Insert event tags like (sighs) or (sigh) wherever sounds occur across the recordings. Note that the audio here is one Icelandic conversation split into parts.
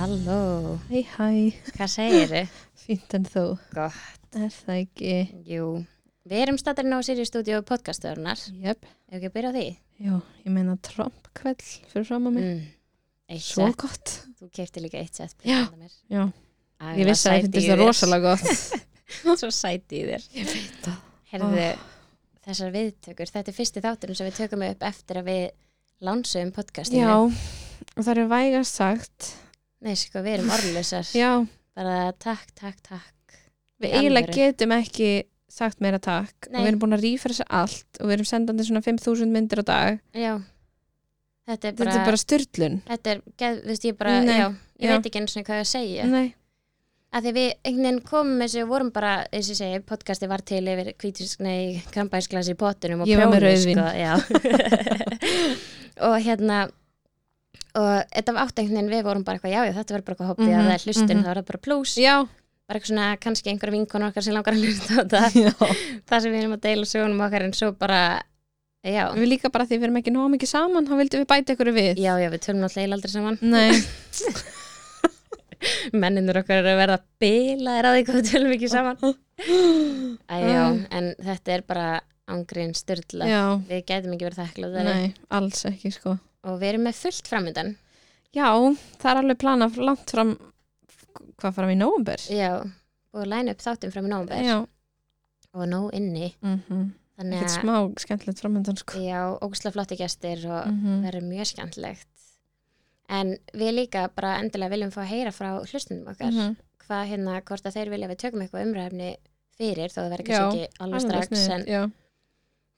Halló, Hæ, hæ, hvað segir þið? (laughs) fínt en þú, Gott, er það ekki? jú. Við erum statarinn á Sirius Studio podcastöðurnar. Jöp, Ef ekki að byrja á því? já, ég meina Trump kveld fyrir fram á mig. Mm. Eitt Svo sett. gott. Þú kefti líka eitt sett. Já. Já, Æ, ég vissi að ég finnst það rosalega gott. (laughs) Svo sæti í þér. Ég veit það. Herðu, þessar viðtökur, þetta er fyrsti þátturinn sem við tökum upp eftir að við lánsum podcastinu. Já, og það er vægast sagt. Nei, sko, við erum orðlösar. Já, Bara takk, takk, takk. við eiginlega getum ekki sagt meira takk. Nei. Og við erum búin að rífresa allt og við erum sendandi svona 5.000 myndir á dag. Já. Þetta er bara, Þetta er bara styrlun. þetta er, geð, veist ég bara, Nei. já, ég Já. veit ekki eins og hvað ég að segja. Nei, að því við einhvern veginn komum þessu vorum bara, eins og ég segi, podcasti var til yfir kvítisk, nei, krampæsglasi í potunum og rauðvín. sko, (laughs) og hérna og þetta var átt einhvern veginn við vorum bara eitthvað, já, já, þetta verður bara eitthvað hobby. Mhm, að það er hlustin, þá er það bara pluss já, bara eitthvað svona, kannski einhverja vinkonur okkar sem langar að hlusta á þetta. (laughs) Það sem við erum að deila sögunum okkar en svo bara já, Við líka bara því við erum ekki nóg mikið saman, þá vildum við bæta ykkur við. já, já, við tölum náttúrulega aldrei saman. (laughs) Menninur okkar eru að verða bilaðir að því hvað við tölum ekki saman. (laughs) Æjá, en þetta er bara ángrín styrla við gætum ekki verið þakkláðari nei, alls ekki sko. Og við erum með fullt framöndan Já, það er alveg planað langt fram, hvað fram í nóvumber? já, og læna upp þáttum fram í nómber Já, og nóg inni. Mm þannig ekkert að, smá skemmtilegt framöndan sko. já, ógustlega flotti gestir og Mm verður mjög skemmtilegt. En við líka bara endilega viljum fá að heyra frá hlustundum okkar. Mhm. hvað hérna, hvort að þeir vilja við tökum eitthvað umræfni fyrir, þó það verður kannski ekki alveg strax en Já,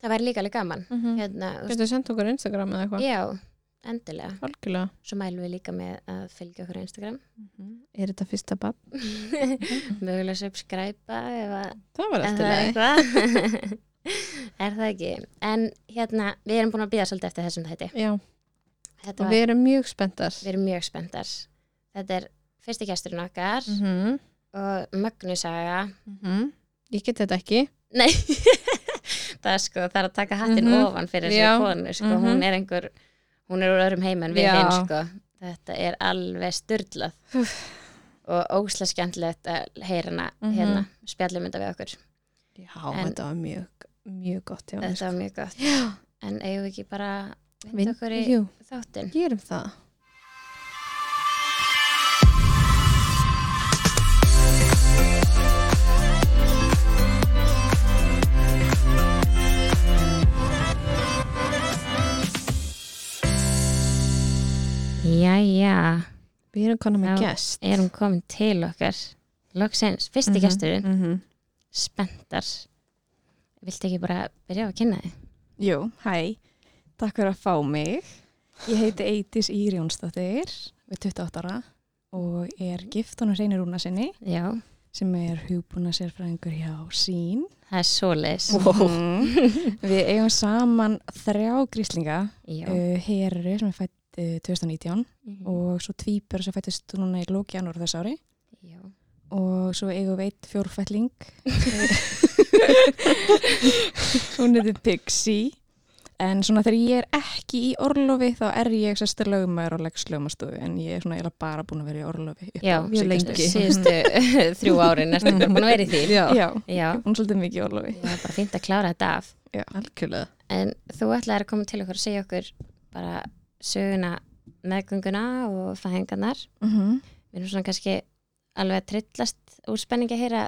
það verður líka alveg gaman. Mm -hmm. hérna, þú Getur sendt okkur Instagram eða eitthvað? já, endilega Algjörlega. svo mælum við líka með að fylgja okkur á Instagram Er þetta fyrsta bann? (laughs) mögulega subscribe ef að Það var eftir það (laughs) er það ekki en hérna, við erum búin að býða svolítið eftir þessum þætti Já, Þetta og var, við erum mjög spenntar. við erum mjög spenntar þetta er fyrsti gesturinn okkar Mm -hmm. og Mögnu saga Ég get þetta ekki. nei (laughs) það er sko, það er að taka hattinn Mhm. ofan fyrir þessu konu sko, Mhm. hún er einhver hún er úr öðrum heim en við hinn sko. Þetta er alveg styrlað og óslega skemmtilegt að heyra hana Mhm. hérna, spjallum þetta við okkur. Já, En- þetta var mjög, mjög gott. Já, þetta var mjög gott. Já, en eigum við ekki bara vind okkur í jú, þáttinn? Gerum það. Jæja, Við erum konar með Já. gest. erum komin til okkar loksins, fyrsti Mhm, gesturinn mhm. spenntar Viltu ekki bara byrja að kynna þig? Jú, hæ, takk fyrir að fá mig. Ég heiti Eitis Íri Jónsdóttir, við 28 ára og er gift honum Reynir Rúna sinni Já, sem er hugbúna sérfræðingur hjá sín. það er svoleiðis Mhm. (laughs) Við eigum saman þrjá gríslinga, uh, Heru sem er fætt uh, 2019 Mhm. og svo Tvípur sem fættist núna í lóki janúar þess ári Já. og svo eigum við eitt fjórfætling. (laughs) Hún heitir Pixie. En svona þegar ég er ekki í orlofi þá er ég sérstu lögumæður og leggs lögumastofu en ég er svona eiginlega bara búin að vera í orlofi upp Já, síðustu- (laughs) þrjú árin ertu bara búin að vera í því Já, Já, Já, hún er svolítið mikið í orlofi. er bara fínt að klára þetta af algjörlega. En þú ætlaðir að koma til okkur og segja okkur bara söguna meðgönguna og fæðingarnar Mm Við erum svona kannski alveg að trillast úr spenningi að heyra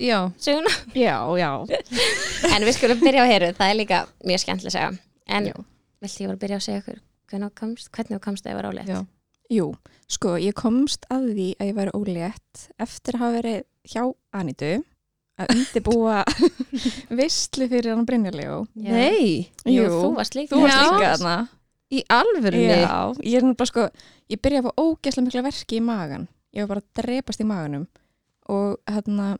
Já, söguna Já, já. (laughs) En við skulum byrja á heyru, það er líka mjög skemmtilega að segja En Já. viltu ég var að byrja að segja okkur hvernig þú komst, hvernig þú komst að ég var ólétt? Jú, sko, ég komst að því að ég væri ólétt eftir að hafa verið hjá Anitu að (laughs) undirbúa (laughs) visslu fyrir hann Brynjarlegu. Nei, Jú, þú varst líka Þú varst líka þarna. Í alvörunni. Já, ég er bara sko, ég byrjaði að fá ógæslega mikla verki í magan. Ég var bara að drepast í maganum og hérna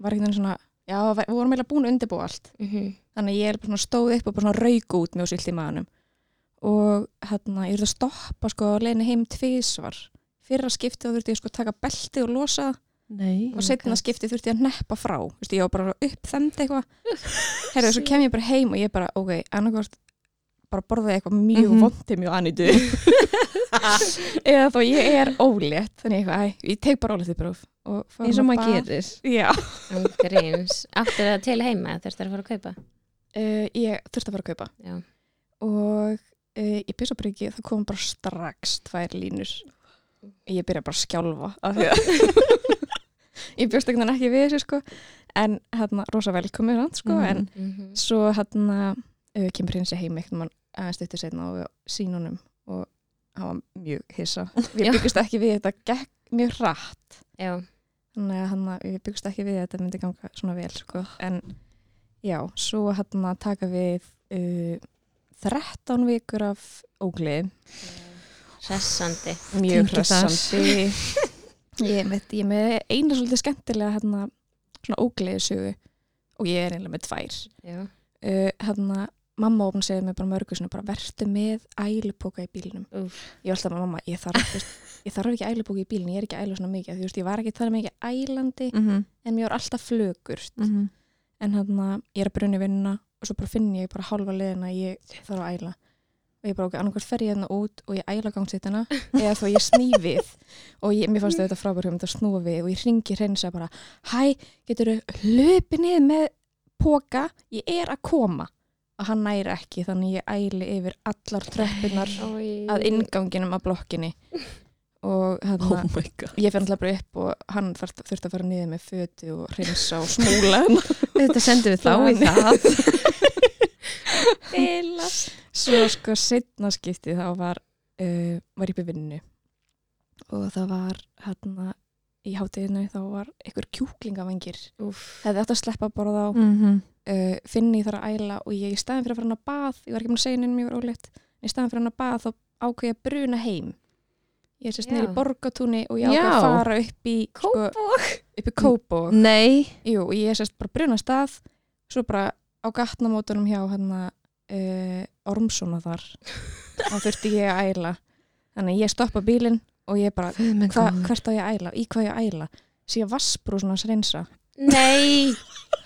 var einhvern veginn svona, já, við vorum eiginlega búin að undirbúa allt. Mhm. Þannig að ég er bara stóð upp og bara svona rauk út með svilt í maganum. Og hérna, ég þurfti að stoppa sko að leiðinu heim tvísvar. Fyrra skiptið þurfti ég sko að taka beltið og losa Nei. og setna skiptið þurfti ég að neppa frá. Veist, ég var bara upp þemd eitthvað. (laughs) Herðu, svo kem ég bara heim og ég bara, ok, annarkvort bara borða eitthvað mjög mm Mhm. vondi mjög anitu eða þá ég er ólétt þannig eitthvað, æ, ég tek bara ólétt próf eins og maður gerir áttu það til heima þurftu að fara að kaupa? Uh, ég þurfti að fara að kaupa. Já, og uh, ég byrja bara ekki það kom bara strax tvær línur. Ég byrja bara að skjálfa af því að (laughs) ég bjóst ekki ekki við þessu sko. En hérna rosa velkomið sko Mhm. en mhm, svo hérna uh, kemur hins heim eitthvað aðeins stuttur setna og sínunum og hann var mjög hissa. (laughs) Við byggust ekki við þetta gekk mjög hratt. Já, þannig að hann, við byggust ekki við að þetta myndi ganga svona vel sko. en já, svo hann taka við uh, 13 vikur af óglið hressandi. Mjög hressandi. (laughs) Ég með, ég með eina svolítið skemmtilega hérna, svona ógliði sögu. Og ég er einlega með tvær. Já, uh, hérna, mamma ofn segði mér bara mörgu svona bara vertu með ælupoka í bílnum. Úff. ég var alltaf með mamma, ég þarf, veist, ég þarf ekki ælupoka í bílinn, ég er ekki að æla svona mikið. Þú veist, ég var ekki þannig mikið ælandi mm -hmm. en mér var alltaf flögurt Mhm. en hérna, ég er að brunni vinnuna og svo bara finn ég bara hálfa liðina að ég þarf að æla. Og ég bara okkur, annarkvært fer ég hérna út og ég æla gangsittina eða þá ég sný við. Og ég, mér fannst þetta frábær hugmynd að snúa við og ég ringi hreinsa bara hæ, getur þú hlupið niður með póka, ég er að koma og hann næri ekki þannig ég æli yfir allar tröppunar að inganginum að blokkinni. (laughs) Og hérna my god. ég fyrir alltaf bara upp og hann þurfti að fara niður með fötu og hreinsa og smúla hérna. (laughs) þetta sendum við þá í það. (laughs) Svo sko setna skipti þá var uh, var ég upp í vinnu og það var hérna í hátíðinu þá var einhver kjúklingavangir. Úff, hefði átt að sleppa að borða á. Mm -hmm. Uh, finni þar að æla og ég í staðin fyrir að fara hann að bað ég var ekki búin að segja henni mjög óleitt en í staðin fyrir hann að bað þá ákveð ég að bruna heim. Ég niður Já. í borgatúni og ég ákveð Já. að fara upp í sko, í Kópavog nei. Jú, og ég sérst bara bruna stað svo bara á gatnamótunum hjá hérna uh, Ormsona þar þá þurfti ég að æla. Þannig að ég stoppa bílinn og ég bara, hva, hvert á ég að æla? Í hvað ég að æla, sé að vassbrúsuna hans reynsa, Nei,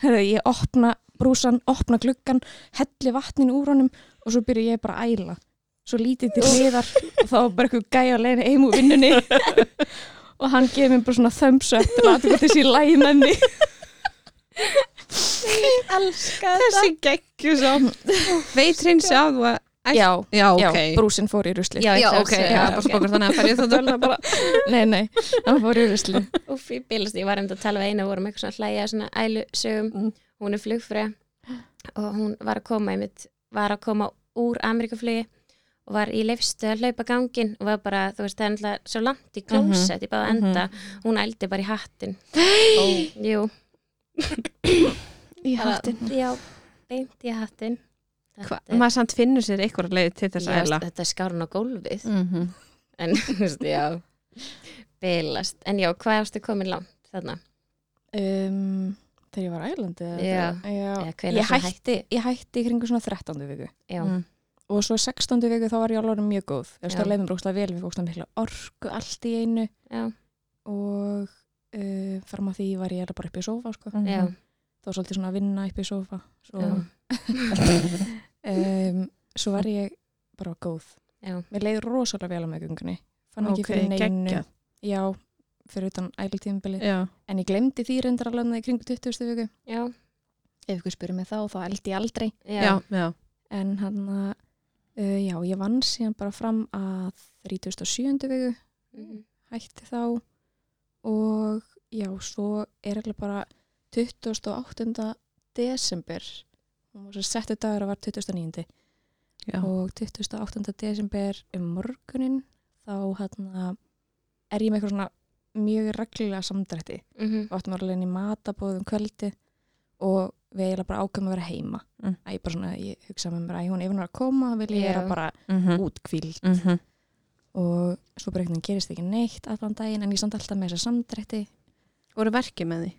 Herðu, ég opna brúsan, opna gluggan helli vatninu úr honum og svo byrja ég bara að æla. Svo lítið til hliðar og þá bara eitthvað gæja að leiðina heim úr vinnunni. Og hann gefið mér bara svona up til að þetta þessi lægmenni elska þessi geggju svo veit hreins á þú að Já, já, já, ok. Brúsin fór í rusli. Já, já, ég ok, já, já, bara ok. spokar þannig að fara ég það dölna bara. (laughs) Nei, nei, hann fór í rusli. Úff, ég bilast, ég var einmitt að tala við eina og vorum eitthvað svona að hlæja svona ælu sögum Mm. hún er flugfröð og hún var að koma einmitt, var að koma úr Amerikaflugi og var í leifstu að hlaupa gangin og var bara, þú veist, það er náttúrulega svo langt í klósett í báða Mhm. enda. Hún ældi bara í hattin Ó, Jú, Í hattin Já, beint í hattin Hva, er- maður samt finnur sér eitthvað leið til þess að æla Þetta er skárun á gólfið mm -hmm. en, (laughs) þú veist, já bilast, en já, hvað ástu komin langt þarna? um, Þegar ég var Ælandi eða- Já. já. Eða hvenær Ég hætti, ég hætti í kringu svona 13. viku Mm. og svo 16. viku þá var ég alveg mjög góð Já. það leiðum brókslega vel við fókstum mikla orku allt í einu já, og uh, fram að því var ég bara upp í sofa sko. það var svolítið svona að vinna upp í sofa svo. (laughs) um, svo var ég bara góð Já. mér leiði rosalega vel á meðgöngunni fann ekki Ok, fyrir neinu geggjað. já, fyrir utan æltíðumbili já, en ég glemdi því reyndar alveg í kringu 20. viku já, ef ykkur spyrir mig þá, þá ældi ég aldrei já, já, já. en hann að uh, já, ég vann síðan bara fram að 37. viku Mhm. hætti þá og já, svo er alveg bara 28. desember og svo settu dagur að var 29. já. og 28. desember um morgunin þá hann er ég með eitthvað svona mjög reglulega samdrætti Mhm. og áttum að vera alveg inn í matabóðum kvöldi og við eiginlega bara ákveðum að vera heima Mm. að ég bara svona, ég hugsa með mér að hún ef hún er að koma, þá vil ég vera bara Mm -hmm. útkvíld Mm -hmm. og svo bara veginn gerist ekki neitt allan daginn en ég samt alltaf með þessa samdrætti voru verkið með því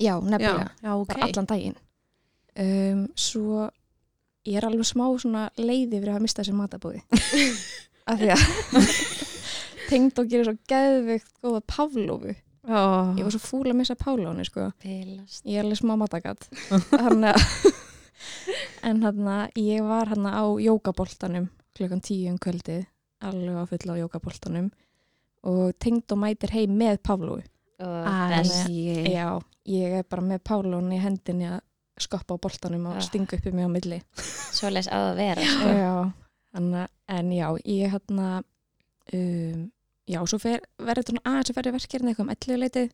já, nefnilega, já, já, ok bara allan daginn um, svo ég er alveg smá leiði fyrir að hafa mistað þessi matabóði (laughs) af því að (laughs) tengd og gerir svo geðveikt góða Pavlovu oh. ég var svo fúl að missa Pavlónu sko. Ég er alveg smá matagat (laughs) en hérna, ég var hérna á jókaboltanum klukkan tíu um kvöldið alveg á fulla á jókaboltanum og tengd og mætir heim með þess Æ, Já, ég er bara með Pálón í hendinni að skoppa á boltanum og Ah. stinga upp í mig á milli. Svoleiðis á að vera sko. Já, þannig, að- en já, ég hérna um, já, svo fer, verður þetta aðeins að ferja verkefni eitthvað um 11 leitið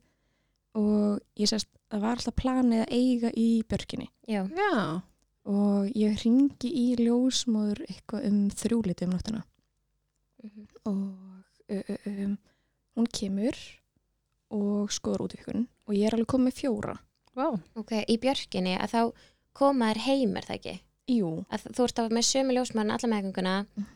og ég sérst, það var alltaf planið að eiga í björkinni. Já, Já, og ég ringi í ljósmóður eitthvað um þrjúliti um nóttina. Mhm. og uh, uh, um, hún kemur og skoður útvikun og ég er alveg komið fjóra vá. Ok, í björkinni að þá koma þær heim er það ekki? Jú. Að þú ert á með sömu ljósmann alla meðgönguna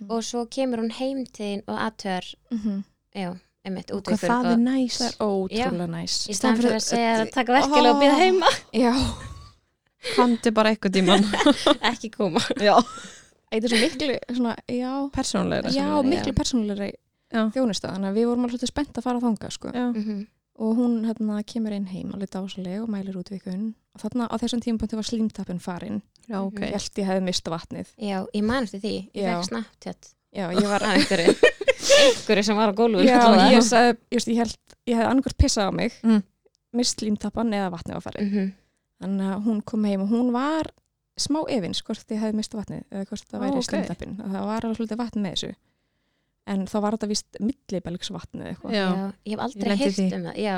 og svo kemur hún heim til þín og aðtör, mm -hmm. já, einmitt Hvað útvíkur það er næs. Það er ótrúlega næs í staðan fyrir að segja að taka verkilega og býða heima. Já, Komdu bara eitthvað tíman (laughs) ekki koma. Já, er svo miklu svona, já, persónulega já, miklu þjónusta, þannig að við vorum svolítið spennt að fara að þanga sko. Já, Mhm. Og hún hérna kemur inn heim alveg dásaleg og mælir útvikun og þarna á þessum tímapunkti var slímtappin farin já, ok ég held ég hefði mista vatnið já, ég man eftir því, ég Já. fekk snabbt hér já, ég var (laughs) einhverju einhverju sem var á gólfun já, ég sagði, just, ég held ég hefði annarkvært pissað á mig Mm. mist slímtappan eða vatnið var farin Mhm. þannig að hún kom heim og hún var smá efins hvort ég hefði mista vatnið eða hvort það Ó, væri ok. okay. slímtappin það var alveg svolítið vatn með þessu en þá var þetta vist millibelgs vatnið eitthvað Já. já, ég hef aldrei því. um það já,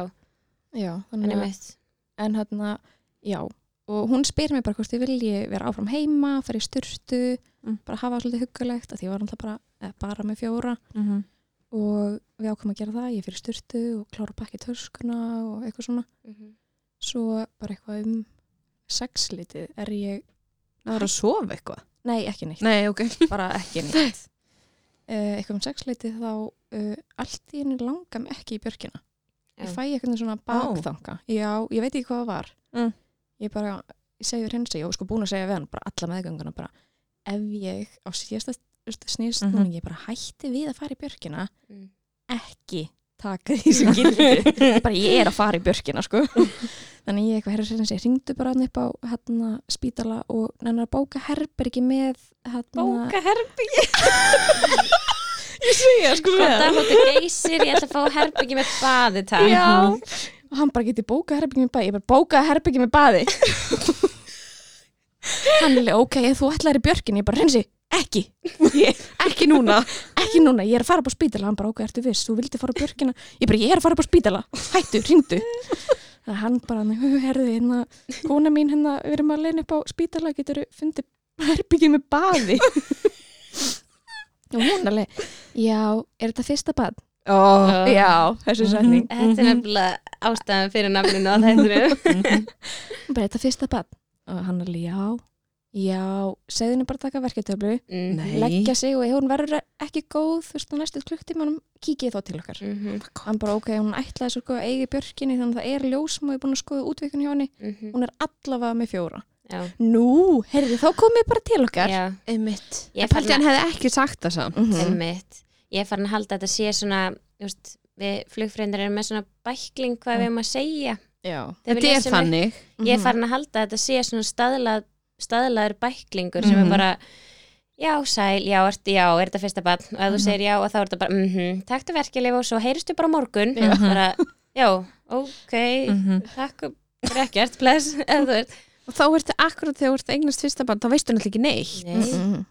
já, en þannig að einmitt en hérna, já og hún spyr mér bara hvort ég vilji vera áfram heima fara í styrstu, Mm. bara hafa svolítið huggulegt að því ég var alltaf bara, eh, bara með fjóra Mhm. og við ákvæmum að gera það ég fyrir styrstu og klára í töskuna og eitthvað svona, Mhm. svo bara eitthvað um sexlitið er ég Það er að sofa eitthvað nei, ekki neitt, Nei, ok bara ekki neitt (laughs) eitthvað um sexlitið þá uh, allt í henni langar mig ekki í björkina ég fæ eitthvað svona bakþanga já, ég veit ekki hvað það var Mm. ég bara, ég segi við hensi ég var sko búin að segja við hann, bara alla meðgönguna bara, ef ég á síðasta snýst Mhm. núna, ég bara hætti við að fara í björkina Mm. ekki taka því sem gildi bara ég er að fara í (laughs) björkina sko. Þannig ég eitthvað herra sér ég ringdu bara hann upp á hérna, spítala og nennar að bóka herbergi með hérna, bóka herbyggi (laughs) ég segja sko Gott að hóttu geysir, ég ætla að fá herbyggi með baði takk. Já, og hann bara getið bókað herbyggi með baði. Ég bara bókaði herbyggi með baði. (laughs) Hann er ok, þú ætlaðir í björkin ég bara reynsi, ekki. Ég, Ekki núna. Ekki núna, ég er að fara upp á spítala. Hann bara ok, ertu viss, þú vildi fara á björkina? Ég bara, ég er að fara upp á spítala, hættu, ringdu það hann bara, herði hérna, kona mín hérna við erum að leina upp á spítala, getur fundið herbyggi með baði? Og hún alveg já, er þetta fyrsta bad? oh. já, þessu setning. Þetta er nefnilega ástæðan fyrir nafninu á þættinu bara þetta fyrsta bann og hann alveg já já, segðu henni bara að taka verketöflu mm. Leggja sig og ef hún verður ekki góð þú veist á næstu klukktímanum kíkið þá til okkar. Mhm. hann bara ok, hún ætlaði svo sko að eiga í björkinni þannig að það er ljósum og ég er búin að skoða útvikun hjá henni. Mhm. hún er allavega með fjóra. Já, nú, heyrðu, þá komið bara til okkar. Einmitt. Ég fann hann hefði ekki sagt það samt. Mhm. einmitt. Ég er farin að halda að þetta sé svona þú veist, við flugfrændir erum með svona bækling hvað við erum að segja. Þetta er þannig. Ég er farin að halda að þetta sé svona staðlað, staðlaður bæklingur sem Mhm. er bara já, sæl, já, ert, já, er þetta fyrsta barn og ef þú Mhm. segir já og þá er þetta bara mhm, taktu verkeflifa og svo heyristu bara morgun Já. bara, já, ok Mhm. takk fyrir ekkert, bless (laughs) eða þú veist, Og þá ertu akkurat þegar þú ert að eignast fyrsta barn þá veistu náttúrulega ekki neitt nei, Mhm.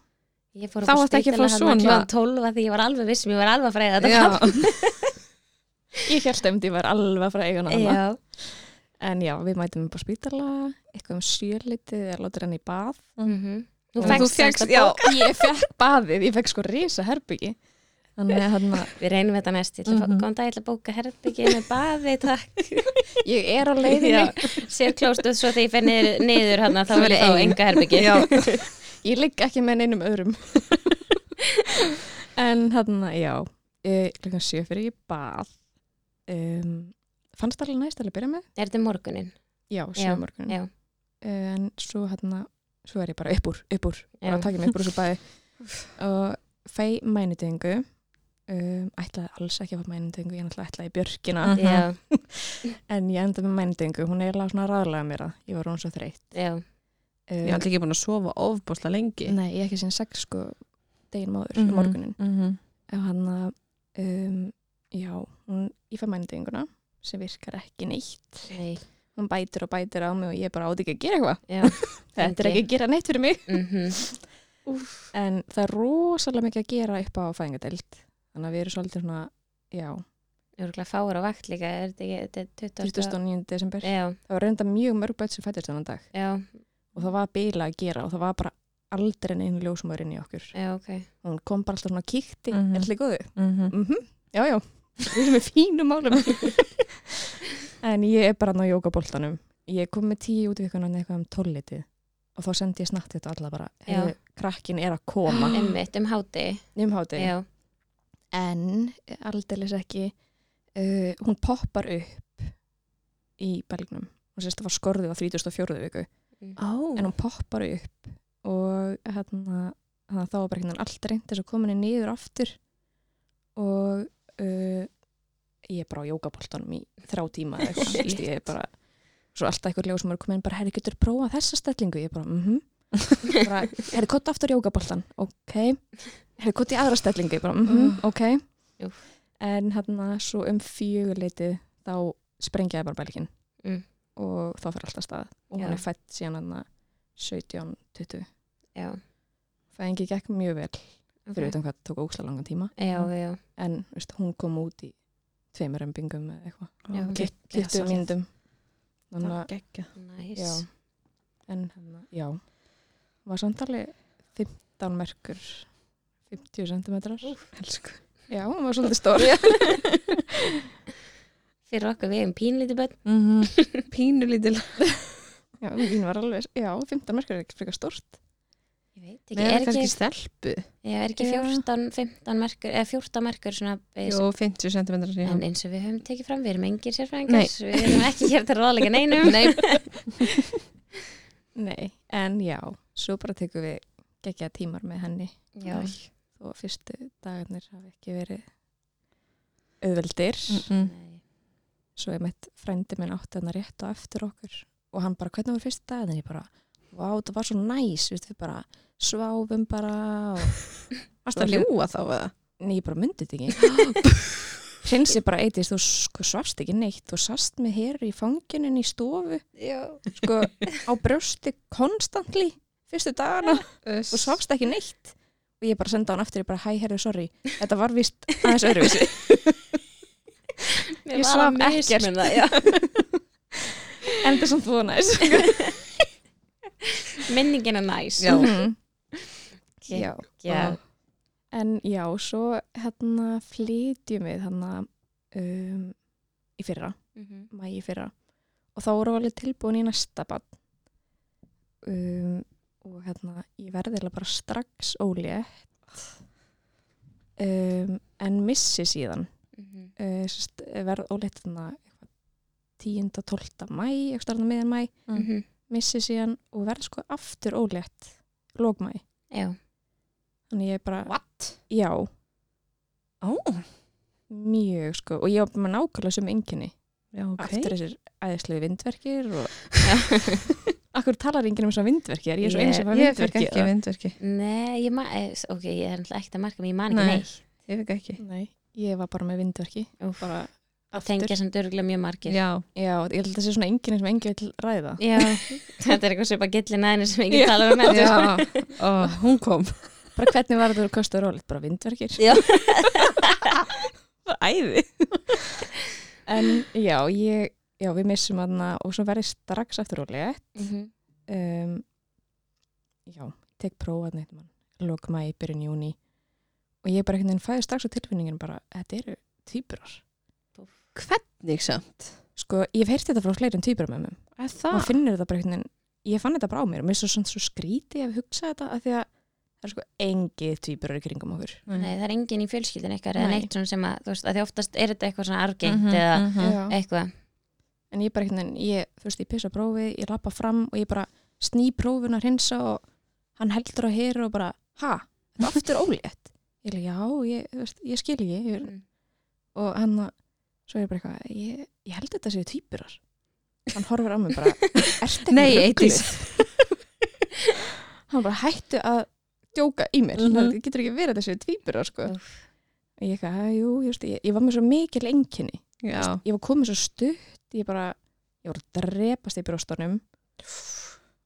ég fór upp á að spítala svona- klukkan 12 að því ég var alveg vissum, ég var alveg að freyða þetta Já, (laughs) ég held að ég var alveg að fara að hana já, en já, við mætum upp á spítala eitthvað um sjölitið eða látur hann í bað Og fékkst þú að já. bóka. ég fekk baðið, ég fekk sko risa herbyggi Við reynum þetta næst, ég ætla að Mhm. fá- góðan dag, ég ætla að bóka herbyggi með baði, takk (laughs) ég er á leiðinni Já, sér klóstuð svo þegar ég fer niður, niður hana, þá ég fá Ein. enga herbyggi (laughs) já. ég ligg ekki með neinum öðrum (laughs) en hann, já eh, klukkan sjö fyrir ég bað um, fannst það alveg næst að byrja með? Er þetta morgunin? já, sjö Já, já. en svo hann svo er ég bara upp úr, upp úr. Bara að taka mig upp úr þessu baði (laughs) og fæ mænutingu um, ætlaði alls ekki að fá mænutingu ég ætlaði ætlaði í björkina. Já, (laughs) en ég enda með mænutingu, hún er alveg svona ráðlega mér að ég var hún svo þreytt. Já, Ég alltaf ekki búin að sofa ofbúsla lengi. Nei, ég ekki sín sex sko degin máður, mm morgunin mhm. og hann að um, já, hún í fæ mænudeginguna sem virkar ekki neitt. Nei, hún bætir og bætir á mig og ég bara átti ekki að gera eitthvað. Þetta er ekki að gera (laughs) neitt fyrir mig. Mhm. (laughs) en það er rosalega mikið að gera upp á fæðingadelt þannig að við erum svolítið svona já, Örgulega fáur á vakt líka, er þetta ekki, þetta er 20. 29. desember. Já, það var reynda mjög mörg bætt sem fættist þennan dag. Já, og það var bila að gera og það var bara aldrei einu ljósumar inn í okkur. Já, ok. hún kom bara alltaf svona og kíkti. Mhm. er allir góðu? Mhm. Mm já, já, við erum með fínum málum. (laughs) En ég er bara á jókaboltanum ég kom með tíu út í vikunan eitthvað um tólitið og þá sendi ég snatt þetta alla bara. Hefur krakkin er að koma. (gasps) Einmitt, um háti. um háti Já, en aldeilis ekki uh, hún poppar upp í belgnum. Og sérst það var skorðið á 34. viku. Ó. en hún poppar upp og hérna þannig að þá var bara hérna allt reynd þess að koma henni niður aftur. Og uh, ég er bara á jókaboltanum í þrjá tíma (laughs) ég er bara svo alltaf eitthvað ljóð sem er komin bara, herri, getur prófað þessa stellingu, ég bara, mhm. (laughs) Bara, herri, kott aftur í jókaboltan ok, herri, kott í aðra stellingu. Ég bara, mhm, ok. Úff. en hérna svo um fjöguleitið þá sprengjaði bara belgin Mm. og þá fyrir alltaf stað. Og Já. hún er fætt síðan hann 17-20 já. fæðingi gekk mjög vel ok. fyrir utan hvað tók óksla langan tíma Já, já, en veist, hún kom út í tveimur ömbingum eða eitthvað. 20 mínútum þannig að næs. Já. en hérna, já var samtali 15 merkur 50 cm Elsku. já, hún var svolítið stóri (laughs) Fyrir okkur við erum pínlítið bönn. Mhm. (laughs) Pínu lítil. já, mín var alveg, já, 15 merkur er ekki frekar stórt veit ekki, er ekki, stelpu. já, er ekki Já. 14, 15 merkur, eða 14 merkur svona. Jó, 50 cm. En eins og við höfum tekið fram, við erum engir Nei. sérfræðingar, við erum ekki hér til ráðleika neinum. Nei. (laughs) nei, en já, svo bara tekum við geggja tímar með henni Já, og fyrstu dagarnir hafi ekki verið auðveldir Mm. Nei. svo ég meitt frændi minn átti hann rétt á eftir okkur og hann bara, hvernig var fyrstu dagarnir ég bara, vá, það var svo næs við, bara sváfum bara og (laughs) Varst að ljúa þá eða? Nei, ég bara myndi þetta ekki. (laughs) Hrinsi bara eitist, þú sko, svafst ekki neitt, þú sast með hér í fanginin í stofu, Já. sko, á brjósti konstantli fyrstu dagana og svafst ekki neitt. Og ég bara senda hann aftur, ég bara, hæ, herru, sorry, þetta var vist aðeins öðruvísi. (laughs) Mér Ég var svaf já. En þetta er samt búið næs. Minningin er næs. Já. Mhm. Ok. Já. Já. En já, svo hérna flytjum við hérna um, í fyrra. Mhm. mæ í fyrra og þá voru alveg tilbúin í næsta bann um, og hérna ég verði bara strax ólétt um, en missi síðan Mhm. uh, sest, verð ólétt þannig 10. 12. mæ ekki starfna meðan mæ, Mhm. Missi síðan og verð sko aftur ólétt lókmæ, Já. þannig ég er bara What? já, Ó. mjög sko og ég var með nákvæmlega sem enginni Já, ok. aftur þessir æðislegu vindverkir og (laughs) Akkur talar enginn um þessar vindverki? Er ég svo Ég- eins og fæ Ég fekk vindverki? ekki vindverki. Nei, ég eh, ok, ég er ekkert að marka mig, ég man ekki Nei. neitt. Ég fekk ekki. Nei, ég var bara með vindverki. Úff. Bara aftur. tengja sem dörglega mjög margir. Já. Já, ég held að það sé svona enginn sem enginn vil ræða. Já, (laughs) þetta er eitthvað svipa gillin aðeins sem ekki tala um þetta. Já. Ó, hún kom. Bara hvernig var þetta að kosta rólið? Bara vindverkir. Já. (laughs) Æði. en já, ég, já, við missum aðna og svo verði strax aftur rólið. Mhm. Um, já, tek prófað neitt mann. Lók mæ, byrjun júni. Og ég bara veginn fæði strax á tilfinningin bara, þetta eru tvíburar. Hvernig samt? Sko, ég hef heyrt þetta frá fleiri en tvíburamömmum. Er maður það? finnur þetta bara einhvern veginn ég fann þetta bara á mér og mér er svo, svona svo skríti að hugsa þetta af því að það er sko engið tvíburar í kringum okkur Nei, það er engin í fjölskyldin eitthvað eða Nei. neitt svona sem að, þú veist, að því oftast er þetta eitthvað svona argengt Mhm, eða mhm. Já. eitthvað. en ég bara einhvern veginn, ég, þú veist, ég pissa prófið ég lappa fram og ég bara sný prófin að hreinsa og hann heldur á hér og bara, ha, þetta er aftur ólétt ég já, ég, veist, ég skil ekki ég, Mm. og hann að svo er ég bara eitthvað, ég, ég held þetta séu tvíburar hann horfir á mig bara, (laughs) rugluð?" Eydís. (laughs) (laughs) hann bara hættu að djóka í mér, Mhm. það getur ekki verið þessi tvíbura sko Úff. og ég eitthvað, "Ha, jú, just, ég, ég var með svo mikil enginni, ég var komið svo stutt ég bara, ég var að drepast í brjóstunum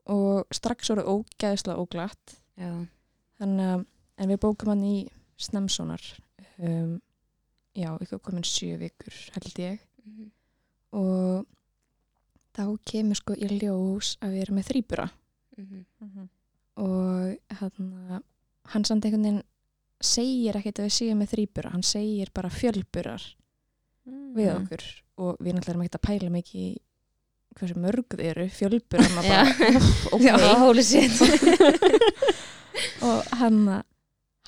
og strax voru ógæðislega óglatt Já. þannig að, en við bókum hann í snemsonar um, já, ykkur komin sjö vikur held ég. Mhm. og þá kemur sko í ljós að við erum með þrýbura Mhm. og hann, hann samt einhvern veginn segir ekkert að við séum með þrýbura hann segir bara fjölburar við Mhm. okkur. Og við náttúrulega erum ekkert að pæla mikið í hversu mörg þið eru fjölburar (laughs) (laughs) og hann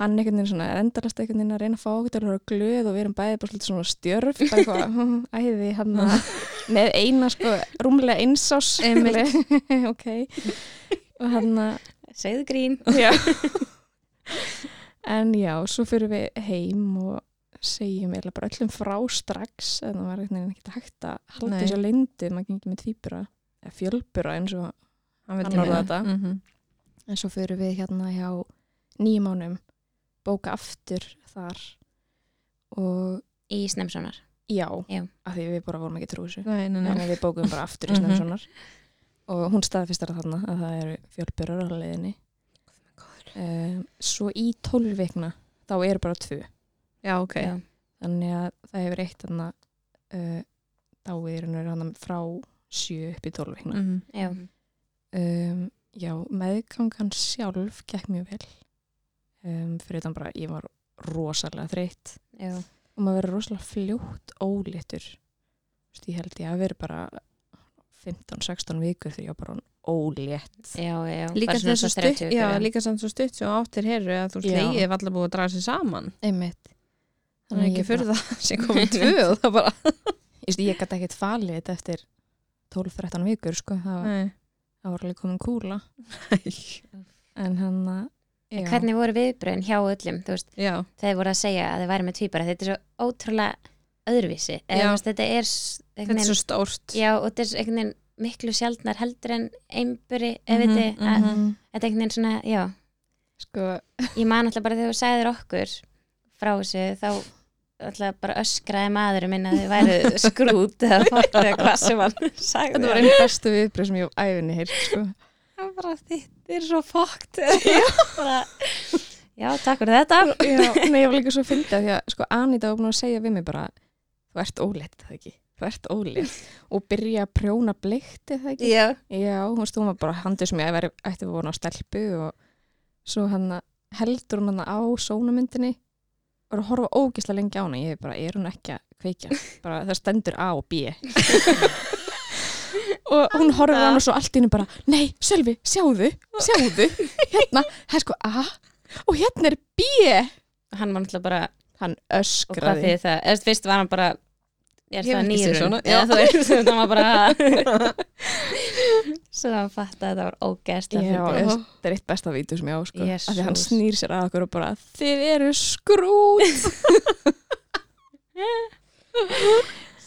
hann einhvern veginn svona er endalast einhvern veginn að reyna að fá okkur til að vera glöð og við erum bæði bara svona stjörf bara eitthvað, (laughs) hm, æði hann með eina sko rúmlega einsás (laughs) ok. Og hann Segðu grín. Já. (laughs) En já, svo fyrir við heim og segjum eða bara öllum frá strax en það var einhvern veginn ekkert hægt að halda þessu lindi, maður gengi með tvíbura eða fjölbura eins og Hann orðaði þetta. Mhm. en svo fyrir við hérna hjá nýjum ánum bóka aftur þar og Í Snemsonar já, Já. af því við bara vorum ekki trú þessu Nei, nei, nei. þannig að við bókum bara aftur í (laughs) Mhm. Snemsonar og hún staðfistar þarna að það eru fjölbjörur á leiðinni um, svo í tólvikna þá eru bara tvö Já, ok. Já. þannig að það hefur eitt þarna uh, dáið í raun og veru hann frá sjö upp í tólvikna Mhm. Já. um, já, meðgangan sjálf gekk mjög vel um, fyrir þann bara, ég var rosalega þreytt. Já. og maður verður rosalega fljótt Vist, ég held ég að vera bara 15-16 vikur þegar ég var bara ólétt. Já, já, Líka svo 30 stutt, já, líka samt svo stutt sem áttir herru að þú slegið er alltaf búið að draga sér saman. einmitt. Þannig ekki fyrir það sem komið tvö og það bara... veist, ég gæti ekkert falið þetta eftir 12-13 vikur sko, var- það var alveg komin kúla. En hann að já, Hvernig voru viðbröðin hjá öllum, þeir voru að segja að þeir væri með tvíbara, þetta er svo ótrúlega öðruvísi, eða þetta er þetta er svo stórt. já, og þetta er einhvern veginn miklu sjaldnar heldur en einburi, ef Mhm, mm -hmm, þetta er einhvern veginn svona, já, sko, (laughs) ég man alltaf bara þegar þú sagðir okkur frá þessu, þá alltaf bara öskraði maðurinn minn að þið væru skrút eða fótt (laughs) eða hvað sem hann sagði. þetta var einn bestu viðbröð sem ég á æfinni heilt sko. Það var bara, þetta er svo fókt. (laughs) (laughs) já, takk fyrir þetta. já, nei, ég var líka svo fyndið af því að sko, Anita var búin að segja við mig bara þú ert ólétt, það ekki? Þú ert ólétt. Og byrja að prjóna bleikt það ekki? Já. Já, hún var bara handið sem ég væri ætti að vona á stelpu og svo hann heldur hún hann á sónumyndinni og er að horfa ógislega lengi á hana. Ég er bara, er hún ekki að kveikja? Bara það stendur A og B (laughs) og hún horfir á hana svo allt í henni bara, nei, Sölvi, sjáðu sjáðu, (laughs) hérna, það er sko A? Og hérna er B. Hann var náttúrulega bara, hann og hvað öskraði. þið það, eða fyrst var hann bara, ég er það nýrun. já. þú veist, (laughs) það var bara, svo hann fatt að þetta var ég- þetta er eitt besta vítu sem ég á sko. Af því hann snýr sér að okkur og bara þið eru skrút. (laughs)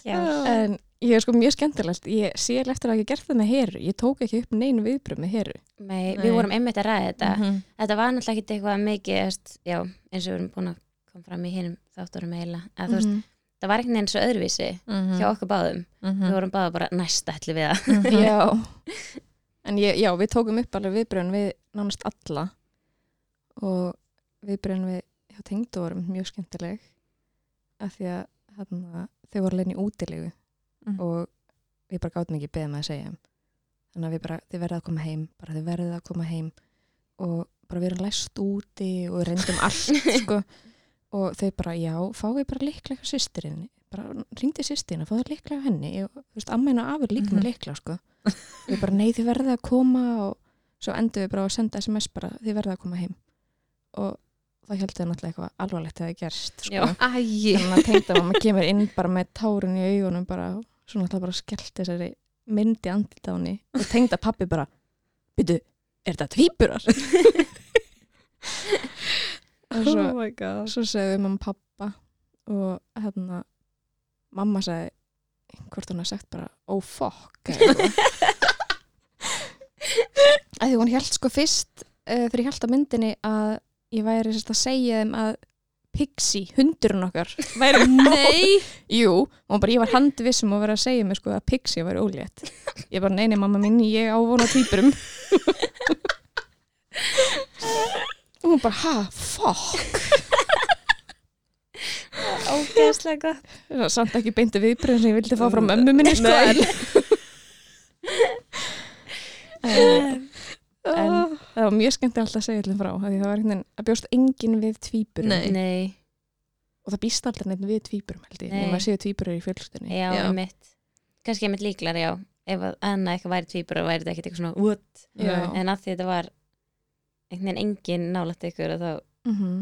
Já, en ég er sko mjög skemmtilegt ég sé eftir að ekki gert það með heru ég tók ekki upp neinu viðbröð með heru Nei, Nei. við vorum einmitt að ræða þetta. Mhm. Þetta var náttúrulega ekki eitthvað mikið, eðst, já, eins og við erum búin að koma fram í hinum þátturum heila. Að þú veist, Mhm. það var veginn svo öðruvísi Mhm. hjá okkur báðum. Mhm. Við vorum báða bara næst ætli við það. (laughs) já en ég, já, við tókum upp alveg viðbröðin við nánast alla og viðbröðin við hjá tengdu vorum mjög skemmtileg af því að þarna, þau voru lein í útilegu Mhm. og við bara gátum ekki beðið með að segja þannig að við bara, þið verðið að koma heim bara þið verðið að koma heim og bara við erum læst úti og reyndum allt (laughs) sko. Og þau bara, já, fáið bara líklega sýstirinni, bara ringdi sýstirina fáið líklega henni, og, þú veist, amma og afur líka Mhm. með líklega, sko. Við bara, nei, þið verðið að koma og svo endur við bara að senda sms bara, þið verðið að koma heim. Og þá heldur þau náttúrulega eitthvað alvarlegt að það gerst, sko. Þannig að tengda mamma kemur inn bara með tárun í augunum bara, svo náttúrulega bara skellt þessari myndi andlit á henni og tengda pappi bara, byrju er þetta tvíburar? (laughs) og svo, Oh svo segði mamma pappa og hérna mamma sagði hvort hún hafði sagt bara oh fuck að því hún held sko fyrst uh, ég held á myndinni að ég væri sérst að segja þeim að Pixie, hundurinn okkar. (laughs) Væri Nei. Jú, og bara ég var handvissum að vera að segja mér sko að Pixie væri ólétt. Ég bara, neini mamma mín, ég ávona týpurum Og hún bara, ha, fuck. Ógeðslega gott. Það er samt ekki beinti viðbröðum sem ég vildi fá frá mömmu minni sko Nei. en, (laughs) en, en það var mjög skemmt alltaf að segja allir frá af því það var einhvern veginn að bjóst enginn við tvíburum Nei. Nei, og það býst aldrei neitt við tvíburum held ég, Nei. nema að séu tvíburum í fjölstunni já, Já. einmitt. Kannski einmitt líklar, já. Ef að annað eitthvað væri tvíbur og væri þetta ekkert eitthvað svona, what? Já. En að því þetta var einhvern veginn engin nálægt ykkur og þá mm -hmm.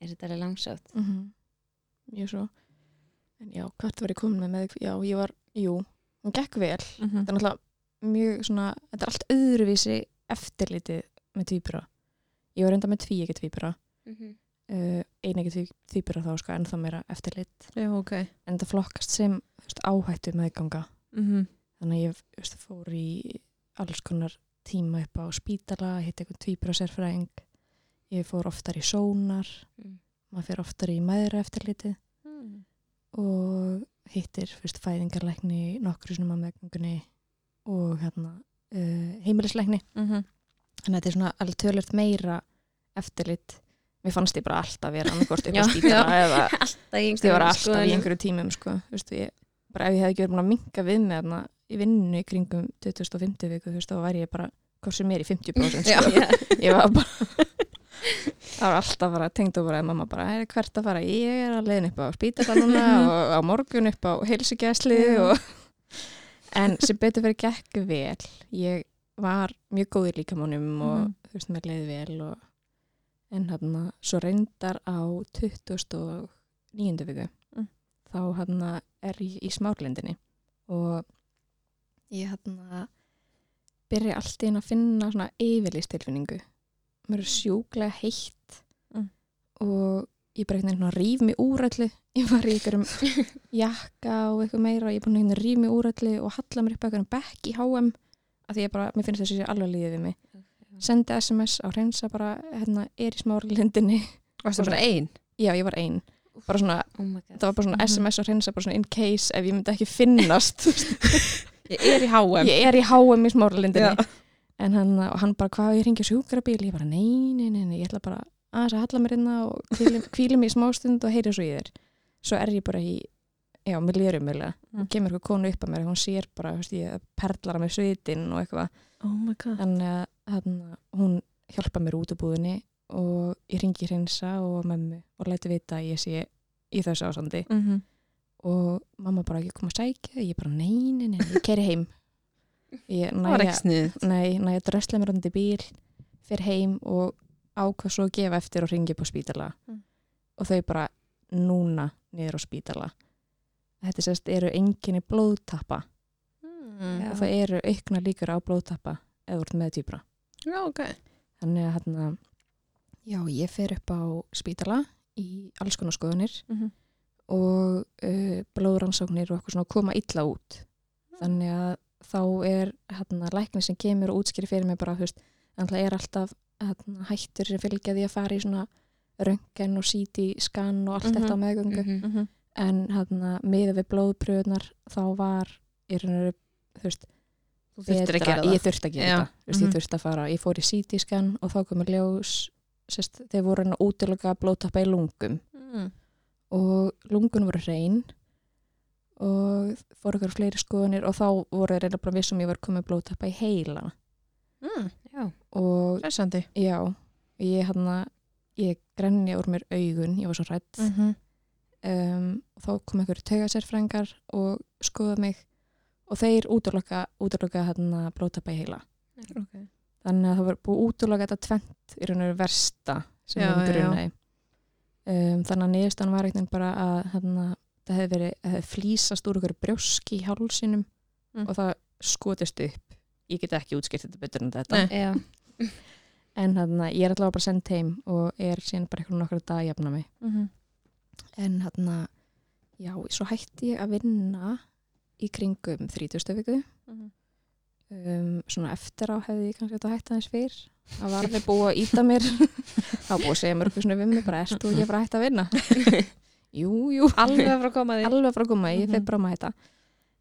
er þetta alveg langsátt. mjög svo en já, hvert var ég komin með með já, ég var, jú, hún gekk vel Mhm. þetta er náttúrulega mjög svona þetta er allt öðruvísi eftirlitið með tvíbura ég var reynda með tví ekki tvíbura Mm -hmm. uh, ein ekki tví, tvíbura þá sko ennþá meira eftirlit Já, ok en það flokkast sem veist, áhættu meðganga Mhm. þannig að ég veist, fór í alls konar tíma upp á spítala hitt eitthvað tvíbura sérfræðing ég fór oftar í sónar Mm. maður fer oftar í maðura eftirlitið Mm. og hittir fyrst fæðingarlækni nokkru sinum á meðgöngunni og hérna uh, heimilislækni Mhm. þannig að þetta er svona alveg tölert meira eftirlit mér fannst ég bara alltaf vera annarkort upp á Já, spítala eða (laughs) Alltaf í ég var alltaf í skoðunum. einhverju tímum sko. Vistu, ég, bara ef ég hefði ekki verið búin að minka við með þarna í vinnu í kringum 2050 viku, þú veist, þá væri ég bara hvað sem er í 50% Já. sko. Já. (laughs) ég var bara það var alltaf bara tengt og bara mamma bara, "Heyrðu, hvert að fara, ég er að leiðin upp á spítala (laughs) núna og á morgun upp á heilsugjæsli og en sem betur verið gekk vel ég var mjög góð í líkamónum og Mhm. þú veist, mér leiði vel og en hérna, svo reyndar á 29. viku Mm. þá hérna er ég í smárlindinni og ég hérna byrja allt í einu að finna svona yfirlýstilfinningu mér er sjúklega heitt Mm. og ég bara einhvern veginn rýf mig úr öllu. Ég var í einhverjum (laughs) jakka og eitthvað meira og ég er búin að rýf mig úr öllu og halla mér upp að einhverjum bekk í HM að því ég bara, mér finnst þessi alveg líðið við mig. Sendi SMS á hreinsa bara hérna, er í smárlindinni. Varstu bara ein? já, ég var ein. Bara svona, Oh það var bara svona Mhm. SMS á hreinsa bara svona in case ef ég myndi ekki finnast. (laughs) Ég er í HM ég er í HM í smárlindinni. Hann, og hann bara, hvað ég ringi sjúkrabíl? Ég bara, nei, nei, nei, nei, ég ætla bara aðeins að halla mér inna og hvíli, (laughs) hvíli mig í smástund og heyri svo í þér svo er ég bara í, já, líður umjölega Mm. og kemur eitthvað konu upp að mér og hún sér bara, þú veist, ég perlar að mér svitin og eitthvað, Oh my god. Þannig að hún hjálpa mér út úr búðinni og ég ringi hreinsa og mömmu og læti vita að ég sé í þessu ásandi Mhm. og mamma bara ekki koma að sækja. Ég bara, nei, nei, nei, ég keri heim. Ég Það var ekki snið Nei, næ, ég drösla mér undir bíl fyrir heim og ákvað svo að gefa eftir og ringi upp á spítala. Mm. og þau bara núna niður á spítala. Þetta sérst eru enginni blóðtappa. Mm. og það eru aukna líkur á blóðtappa eða ert með týpra Já, ok. Þannig að hérna já, ég fer upp á spítala í alls konar skoðunir Mhm. og uh, blóðrannsóknir og eitthvað svona koma illa út. Þannig að þá er hérna læknir sem kemur og útskýri fyrir mig bara, þú veist, þannig er alltaf hættur sem fylgja því að fara í svona röntgen og síti skann og allt Mhm. þetta á meðgöngu Mhm. Mhm. en hérna miða við blóðpröðunar þá var í raun og veru, þú veist gera það ég þurfti að gera þú veist, ég Mhm. þurfti að fara ég fór í síti skann og þá komur ljós sérst, þeir voru hann að útilega blóðtappa í lungum mm. og lungun voru hrein og fór ykkur fleiri skoðunir og þá voru þeir reyna bara vissum ég var komið blóðtappa í heila Mm. Hressandi já, ég hann ég grenni úr mér augun, ég var svo rætt -hmm. um, og þá kom ykkur taugasérfrængar og skoða mig og þeir útloka, útloka hérna blóðtappa í heila okay. þannig að það var búið útloka þetta tvent í raun og veru versta sem já, já. grunaði um, þannig að niðurstan var eitthvað bara að hérna, það hefði verið það hefði flýsast úr ykkur brjóski í hálsinum Mm. og það skotist upp ég get ekki útskipt þetta betur en þetta (laughs) en hérna, ég er allavega bara sendt heim og er síðan bara eitthvað nokkra dag að jafna mig mm -hmm. en hérna, já, svo hætti ég að vinna í kringum 30. viku Mhm. um, svona eftir á hefði ég kannski þetta hægt aðeins fyrr það var alveg búið að íta mér (laughs) var búið að segja mér eitthvað svona við mig bara, erst þú ekki bara hægt að vinna (laughs) jú, jú, alveg frá að koma því alveg frá að koma, ég Mhm. þeir bara að hætta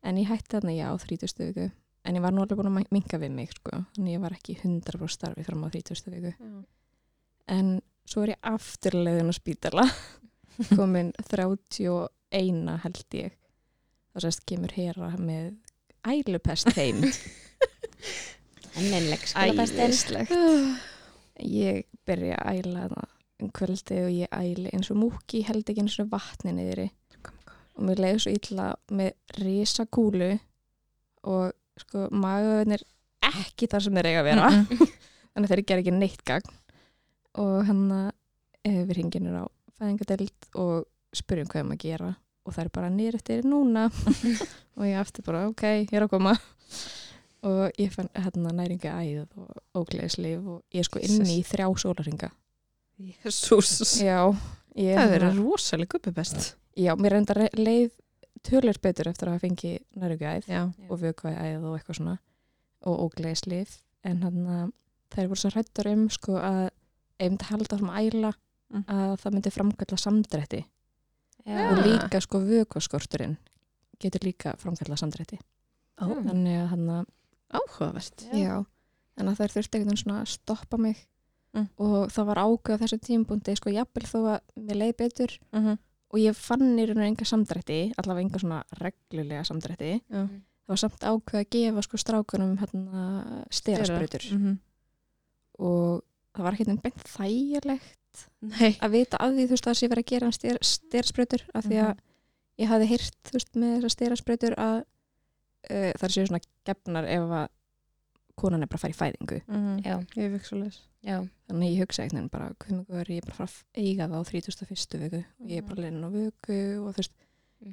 en ég hætti þarna, já, 30. viku en ég var nú alveg búin að minka við mig sko. þannig ég var ekki 100% starfi fram á 30. viku. En svo er ég afturleiðin á spítala. (laughs) Komin 31 held ég. Þá sérst kemur hera með ælupest heim. (laughs) Skólabestin æðislegt (sighs) ég byrja að æla um kvöldi og ég æli eins og múki held ekki eins og vatni niðri. Og mér leiði svo illa með risa kúlu og sko magaðunir ekki þar sem þeir eiga að vera. (laughs) Þannig að þeir gera ekki neitt gagn. Og hann að við ringinir á fæðingadeld og spurjum hvað um að gera. Og það er bara nýr eftir núna. (laughs) Og ég aftur bara ok, ég er að koma. Og ég fann hérna næringa æð og ógleðislif og ég er sko inni í þrjá sólaringa Jésús það hérna- verður rosalega guppi best. Já, mér reyndar leið tölur betur eftir að hafa fengið næringa æð já, og vökvaði æð og eitthvað svona og ógleðislif en hann að þær voru svo hrættar um sko að ef ég myndi halda þessum æla Mm. að það myndi framkalla samdrætti. Já. og líka sko vökvaskorturinn getur líka framkalla samdrætti. Ó, þannig að hann að áhugavert. Já, en að þær þurfti veginn svona að stoppa mig. Mm. og það var ákveð á þessu tímpunkti sko jafnvel þó að mér leið betur mm -hmm. Og ég fann í rauninu enga samdrætti allavega enga svona reglulega samdrætti Já. það var samt ákveð að gefa sko strákunum hérna styrasprautur mm -hmm. og það var ekki beint þægilegt Nei að vita að því þú veist að það sé verið að gera styr, styrasprautur af því að Mhm. ég hafði heyrt þú veist með þessar styrasprautur að uh, það séu svona gefnar ef að konan er bara að fara í fæðingu. Mm Já, Ég Þannig ég hugsa veginn bara, hvað mjög er ég bara að fara að eiga það á 31. viku? Og ég er bara leinin á vöku og þú veist,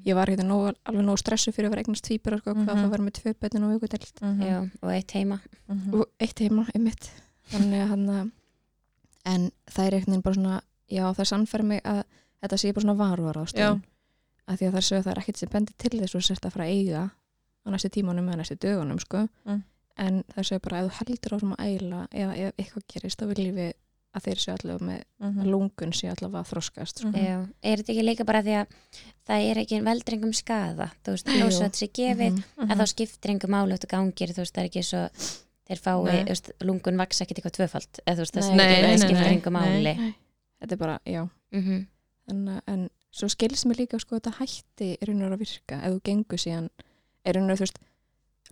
ég var hérna nóg, alveg nóg stressu fyrir að vera eignast tvíbura sko, hvað Mhm. það var með tvö betin á vökudelt já, og eitt heima. Mhm. og eitt heima, einmitt. Þannig að hann að en það er veginn bara svona já, það sannfæri mig að þetta sé bara svona varúar ástöðun að því að það séu að það er ekkert sem bendir til þess og sért að fara að eiga á næstu tímanum eða næstu dögunum sko. Mm. En það séu bara að þú heldur á svona að æla eða ef eitthvað gerist þá viljum við að þeir séu allavega með Mhm. að lungun sé allavega að þroskast sko. Mhm. Já, er þetta ekki líka bara því að það er ekki veldringum skada þú veist, Jú. þó svo þetta sé gefið Mhm. að þá skiptir engum eftir gangir þú veist, það er ekki svo þeir fái, veist, lungun vaks ekkit eitthvað tvöfald eða þú veist, það Nei, skiptir- nei, það nei, skiptir nei, engum Nei. þetta er bara, já Mhm. en, en svo skils mér líka sko að þetta hætti er raunur að virka ef þú gengur síðan er raunur að þú veist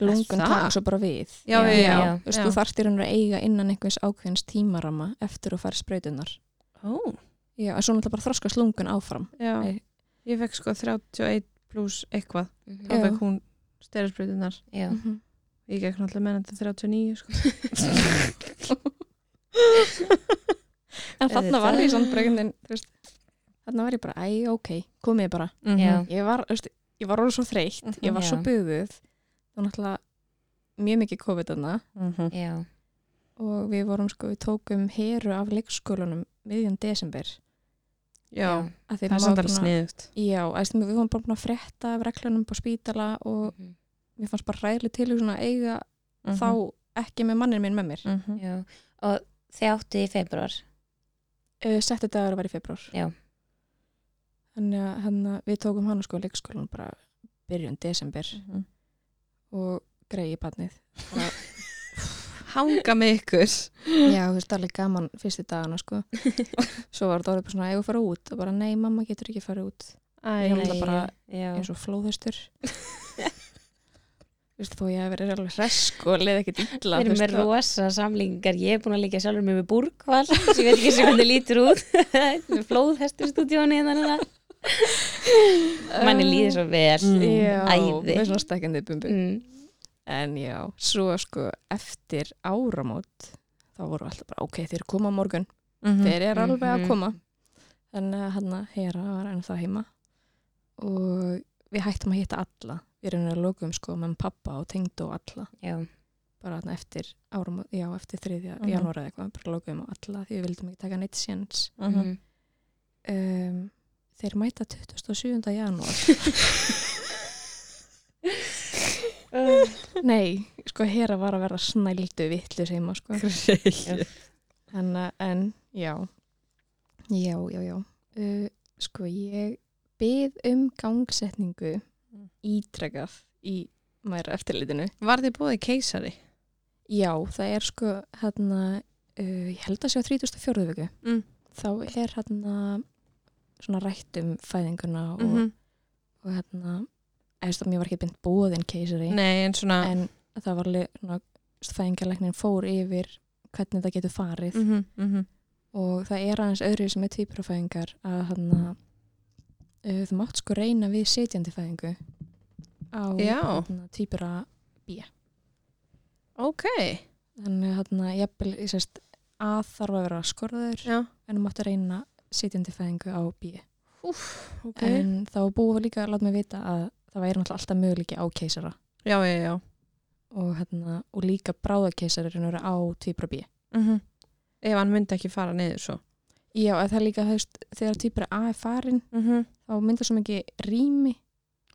lungun taka svo bara við Já, já, já. Já. Þú veist, þú þarft í raunur að eiga innan einhvers ákveðins tímarama eftir að fara sprautunar Ó, já, en svo náttúrulega bara þroskast lungun áfram já Nei. Ég fekk sko 31 pluss eitthvað Mhm. þá Já. fekk hún styraspröytunar Já, Mhm. Ég gekk náttúrulega með þetta 39 sko. (laughs) en þarna var ég einhvern veginn, þú veist, þarna var ég bara, æ, ok, komið bara Já. ég var, þú veist, ég var orðið svo þreytt ég var svo Já. Var náttúrulega mjög mikið COVID þarna Mhm. já, og við vorum sko, við tókum heru af leikskólanum miðjan desember Já, Af því það er samt var alveg sniðugt Já, við vorum bara búin að frétta af reglunum på spítala og Mhm. mér fannst bara ræðileg til að eiga Mhm. þá ekki með mannin minn með mér. Mhm. já og þið áttu í februar Uh, Setti dagur var í februar. Já. Þannig að við tókum hann sko leikskólan bara byrjun desember Mhm. Og greiði barnið. (laughs) Hanga með ykkur já, þú veist, alveg gaman fyrstu dagana sko. (laughs) Svo var þetta orðið bara svona, ég var að fara út og bara, nei, mamma getur ekki að fara út. Æ, Já, náttúrulega bara já, eins og flóðhestur. (laughs) Þú veist, þó ég hef verið alveg hresk og leið ekkert illa. Við erum með rosa samlingar, ég er búin að líka sjálfur með búrkval, sem ég veit ekki sem hvernig lítur út, flóðhestur stúdíónu hérna. Manni líður svo vel. Mm. Já, með svona stekkandi bumbu. Mm. En já, svo sko eftir áramót þá voru alltaf bara, ok, þeir koma morgun Mhm. þeir eru alveg að Mhm. koma að hann að hera var enn það heima og við hættum að hitta alla við erum að lokum sko með pappa og tengd og alla Já, bara þarna eftir áramót, já, eftir 3. Mhm. janúar eða eitthvað, bara lokum á alla því við vildum ekki taka neitt séns um, þeir mæta 27. janúar (laughs) Nei, sko Hera var að vera snældu vitlu heima sko. En, en já já, já, já uh, sko ég byð um gangsetningu Mm. ítrekað í mæra eftirlitinu Var þið búið keisari? já, það er sko hérna, uh, ég held að sé á 34. viku Mm. þá er hérna svona rætt um fæðinguna og, Mm og hérna eða mér var ekki beint bóðin keisari Nei, en svona en það var alveg svona, fæðingarleiknin fór yfir hvernig það getur farið. Mm -hmm, mm -hmm. og það er aðeins öðru sem er tvíburafæðingar að hann uh, þú mátt sko reyna við setjandi fæðingu á Já. hana, tvíbura Ok, þannig að jafnvel ég sést að þarf að vera skorður já. en þú mátt reyna setjandi fæðingu á B. Ok, en þá búið líka að láta mig vita að það væri náttúrulega alltaf möguleiki á keisara. Já, já, já. Og, hérna, og líka bráðakeisari er á tvíbura B. Mm Ef hann myndi ekki fara niður svo. Já, að það er líka, veist, þegar tvíbura A er farin mm -hmm. þá myndar svo mikið rými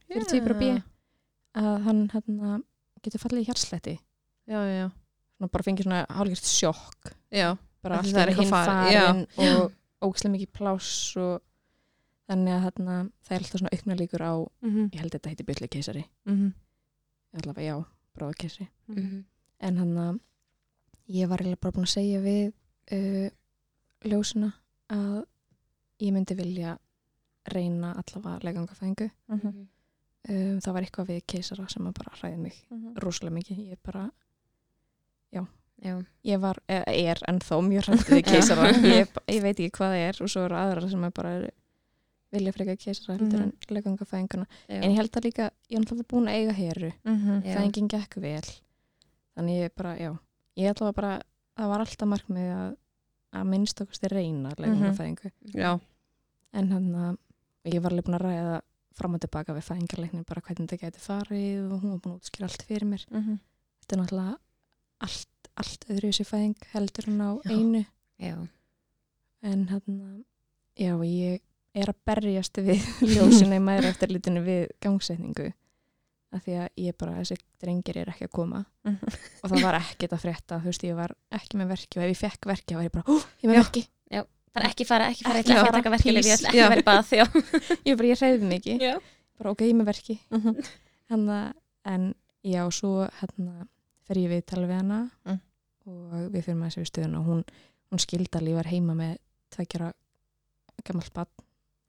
fyrir tvíbura B að hann hérna, getur fallið í hjarsletti Já, já, já. Bara fengið svona hálfgjört sjokk. Já, bara Af því allt það er hinn farin já. og ógislega mikið pláss og þannig að hérna, það er alltaf svona aukna líkur á mm -hmm. ég held að þetta heiti byrli keisari Mm -hmm. allavega já, bráða keisari Mhm. en hann að ég var eiginlega bara búin að segja við uh, ljósuna að ég myndi vilja reyna allavega legangafæðingu Mhm. um, það var eitthvað við keisara sem bara hræði mig rosalega mikið ég bara, Já, ég var, er ennþá mjög hrætt við (laughs) keisara. Ég, ég veit ekki hvað það er og svo eru aðra sem er bara vilja freka keisara heldur Mhm. en legangafæðinguna já. en ég held að líka, ég er náttúrulega búin að eiga heru. Mhm. Já. fæðingin gekk vel. Þannig ég bara, já. Ég ætla bara, það var alltaf markmið að að minnst okkur styr reyna legangafæðingu Já, en hann að ég var alveg búin að ræða fram og tilbaka við fæðingarleiknin bara hvernig þetta geti farið og hún var búin að útskýra allt fyrir mér. Mm þetta er náttúrulega allt, allt öðru þessi fæðing heldur hann á Já. einu já, en hann já, ég er að berjast við (laughs) ljósina í maður eftirlitinu við gangsetningu af því að ég bara, þessi drengir er ekki að koma Mhm. og það var ekkert að frétta þú veist, ég var ekki með verki og ef ég fekk verki þá var ég bara, hú, ég er með Já. verki bara ekki fara, ekki fara, Ekki ekki fara taka verkefni, ég ætla ekki að vera bað, já. (laughs) ég, bara, ég reyði mikið, Já. bara ok, ég er með verki -hmm. Hanna, en já, svo hérna fer ég við tala við hana Mm. Og við fyrir með þessi við stöðuna og hún, hún skildali var heima með tveggjara gammalt bann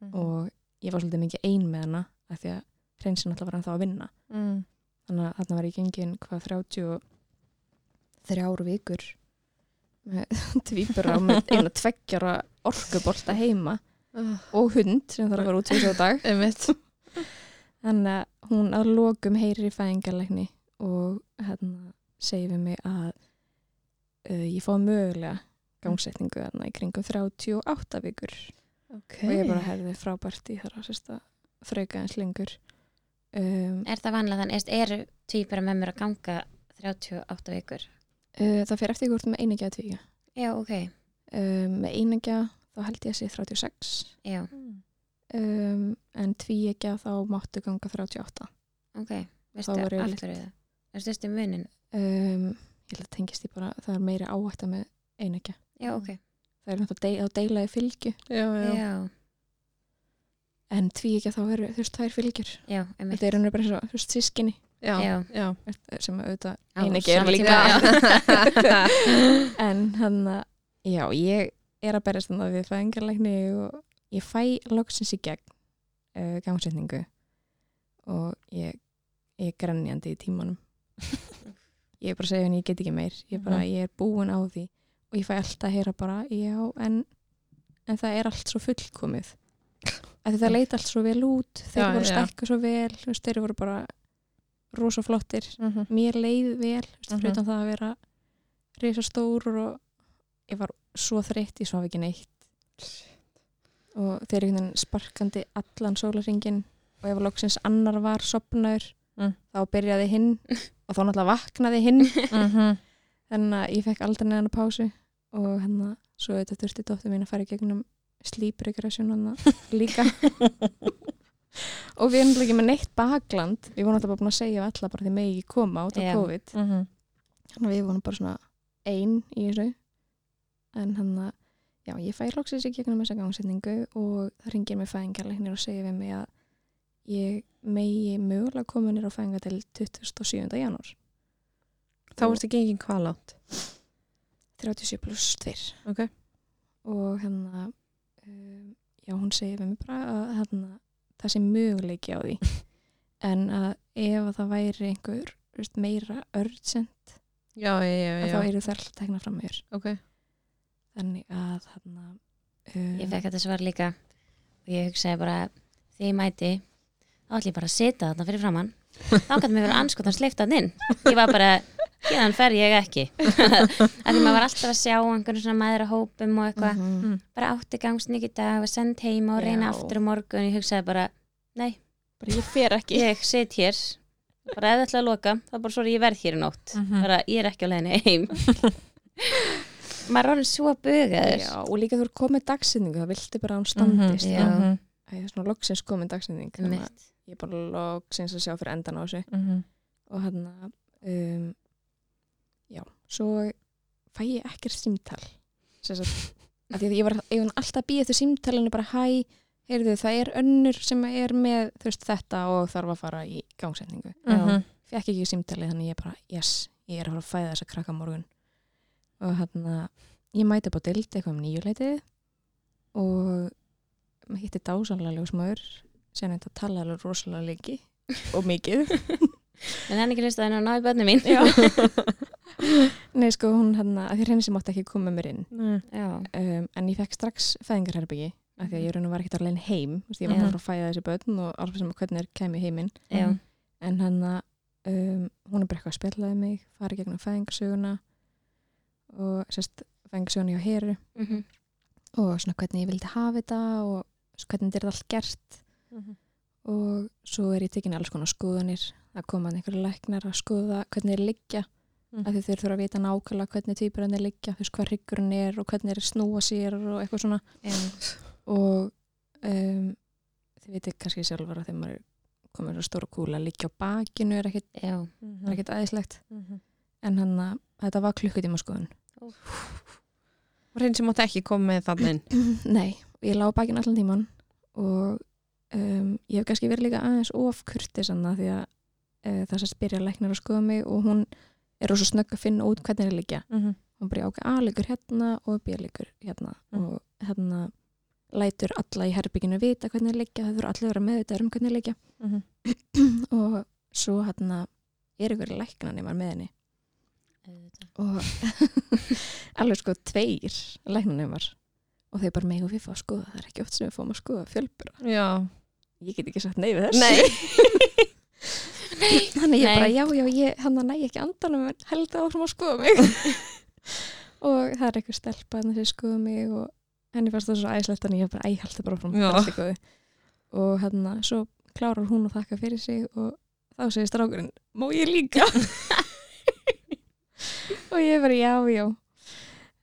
Mhm. og ég var svolítið mikið ein með hana af því að hreinsin alltaf var hann þá að vinna. Mm. þannig að þarna var ég gengin hvað 33 vikur með (laughs) tvíbura og með eina tveggjara orkubolta heima. Og hund sem þarf að vera út fyrir á dag. (laughs) Þannig að hún að lokum heyrir í fæðingarleikni og hérna segir við mig að uh, ég fá mögulega gangsetningu þarna í kringum 38 vikur. Ok. og ég bara herði frábært í þar að sérsta fröka eins lengur. Um, Er það vanlega þannig, er- eru tvíbara með mér að ganga 38 vikur? uh, það fer eftir hvort með einingja að tvíja Já, ok, um, með einingja þá held ég að sé 36 já, um, en tvíegja þá máttu ganga 38 ok, veistu Þá var ég allt fyrir það? Er styrstu munin? um, ég held að tengist ég bara það er meiri áhætta með einingja Já, ok, það er náttúrulega deil, að deila í fylgju. Já, já. já, en tvíegja þá eru þú veist tvær fylgjur. Já, einmitt. þetta er henni bara svo, þú veist, sískinni Já, Já. já. sem auðvitað Á einingja er líka. (laughs) en hann að já, ég er að berjast þannig við fæðingarleikni og ég fæ loksins í gegn uh, gangsetningu. Og ég, ég er grenjandi í tímanum (laughs) ég er bara að segja henni ég get ekki meir. Ég, bara, Mhm. ég er búin á því. Og ég fæ alltaf að heyra bara já, en, en það er allt svo fullkomið. (laughs) Að það leit allt svo vel út. Þeir Já, voru stækka svo vel veist, þeir voru bara rosa flottir. Mhm. mér leið vel veist, Mhm. fyrir utan það að vera reysa stór og ég var svo þreytt, ég svaf ekki neitt. Og þeir einhvern veginn sparkandi allan sólarringin og ef loksins annar var sopnaður Mm. þá byrjaði hinn (laughs) og þá náttúrulega vaknaði hinn Mhm. þannig að ég fekk aldrei neðan pásu og hann að svo þetta þurfti dóttir mín að fara í gegnum hann líka (laughs) og við erum ekki með neitt bakland við vorum alltaf bara búin að segja við alla bara því megi koma út af Já. COVID Mhm. þannig að við vorum bara svona ein í þessu en hann að já, ég fæ loksins í gegnum þessa gangsetningu og það ringir mig fæðingarleiknir og segir við mig að ég megi mögulega koma nýr á fæðinga til 27. janúar Þá ertu gengin hvað látt 37 pluss 2 Ok. og hérna um, já, hún segir við mig bara að hérna, það sé möguleiki á því (laughs) en að ef að það væri einhver veist, meira urgent Já, já, já, að já. þá eru það alltaf tekna fram með þér Ok. þannig að hérna um, Ég fekk þetta svar líka og ég hugsaði bara þegar ég mæti þá ætlum ég bara að sita þarna fyrir framann þá kannski mér vera anskotan sleiftað inn. Ég var bara, hérna fer ég ekki. (laughs) Af því maður var alltaf að sjá einhvern svona maður að hópum og eitthvað. Mhm. bara átti gangsning í dag og send heima og reyna Já. aftur á morgun. Ég hugsaði bara, bara ég fer ekki. ég sit hér. Bara eða ætla að loka, þá bara svo ég verð hér í nótt. Mhm. bara ég er ekki á leiðinni heim. (laughs) Maður er orðin svo bugaður. Já, og líka þú er komið dagsinningu það vilti bara að hún standist. Mm já. Mhm. það er svona loksins komið dagsinning þannig að. Ég er bara loksins að sjá fyrir endan á þessu. Mhm. og hérna um, já, svo fæ ég ekkert símtal. Sem sagt, af því að ég var var alltaf að býja eftir símtalinu bara hæ, heyrðu það er önnur sem er með veist, þetta og þarf að fara í gangsetningu. Mhm. fekk ekki símtalið þannig ég bara, yes, ég er að fara að fæða þessa krakka á morgun. Og hérna ég mæti upp á dild eitthvað um nýjuleitið og maður hitti dásanlega ljósmaður sem þetta tala alveg rosalega lengi og mikið (laughs) en hann ekki hlust að henni að ná í börnum mín. (laughs) Nei, sko, hún hérna, að því henni sem átti ekki að koma mér inn Nei. Já. um, en ég fekk strax fæðingarherbyggi af því að ég raun og var ekkert alveg heim þú veist, ég var bara að fara að fæða þessi börn og alveg sem að hvernig er kæmi heiminn Já. en hann um, hún er bara eitthvað að spjallaði mig farið gegnum fæðingarsöguna og sérst fæðingarsöguna hjá heru Mhm. og svona hvernig ég vildi hafa þetta og hvernig þetta er allt gert Mhm. og svo er ég tekin í alls konar skoðanir það koma einhverju læknar að skoða hvernig þeir liggja Mhm. af því þeir þurfa að vita nákvæmlega hvernig týpurinn er liggja, þú veist hvað hryggurinn er og hvernig þeir snúa sér og eitthvað svona Já. og um, þið veitir kannski sjálfur að þegar maður er komin svo stóra kúla að liggja á bakinu er ekkit, Já. er ekkit aðeinslegt Mhm. en hann að þetta var klukkutíma skoðun Og hrein sem mátti ekki koma með þannig inn. (clears throat) nei, og ég lá á bakinu allan tíman og um, ég hef kannski verið líka aðeins of kurtis annað því að uh, þess að spyrja læknar að skoða mig og hún er rosa snögg að finna út hvernig er liggja Mhm. hún bara ákveð A líkur hérna og B líkur hérna Mm. og hérna lætur alla í herbygginu vita hvernig er liggja, það þurfa allir að vera meðvitað um hvernig er liggja Mhm. (clears throat) og svo hérna er ykkur læknan ég var með henni og (laughs) alveg sko tveir læknanemar og þau bara megu við fá að skoða það er ekki oft sem við fáum að skoða fjölbura Já. Ég get ekki sagt nei við þessu. Nei. (laughs) þannig ég Nei. bara já já ég hann að næ ekki andanum en held áfram að skoða mig. (laughs) Og það er eitthvað stelpa þannig sem skoða mig og henni fannst það svo æslegt þannig ég bara æ held það bara áfram og hérna svo klárar hún að þakka fyrir sig og þá segir strákurinn má ég líka? (laughs) Og ég bara já já.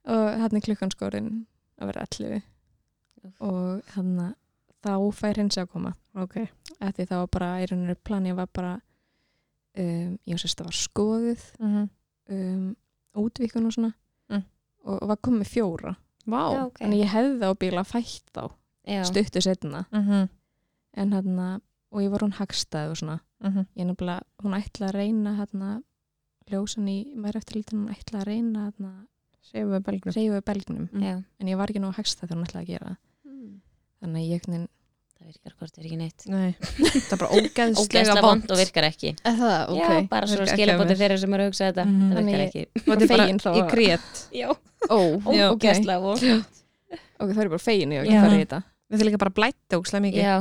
Og hann er klukkan skórin að vera 11 og hann þá fær hins að koma Ok. Ætti það var bara, í rauninu planið var bara um, ég sérst að var skoðuð Mhm. um, útvíkun og svona Mm. og, og var komið fjóra Vá. Já, ok. þannig ég hefði á bíla fætt þá stuttu setna Mhm. en hann og ég var hún hagstæð og svona Mhm. ég nefnilega, hún ætla að reyna hann ljósan í maður eftir lítið hún ætla að reyna Segjum við belgnum. reyfa belgnum Mm. Já. en ég var ekki nú hagstæð þegar hún ætla að gera það. þannig að ég Það virkar hvort er ekki neitt. Nei. Það er bara Ógeðslega vond. og virkar ekki. Það, Já, bara svo Virkar ekki skilabóti þeirra sem eru að hugsa þetta. Mhm. Það virkar ekki. Þetta er bara, fegin þá ég að- grét. Já. ó, Já. ok, Ógeðslega vond. ok, það er bara fegin í þetta Við þurfum líka bara að blæta ógeðslega mikið. Já.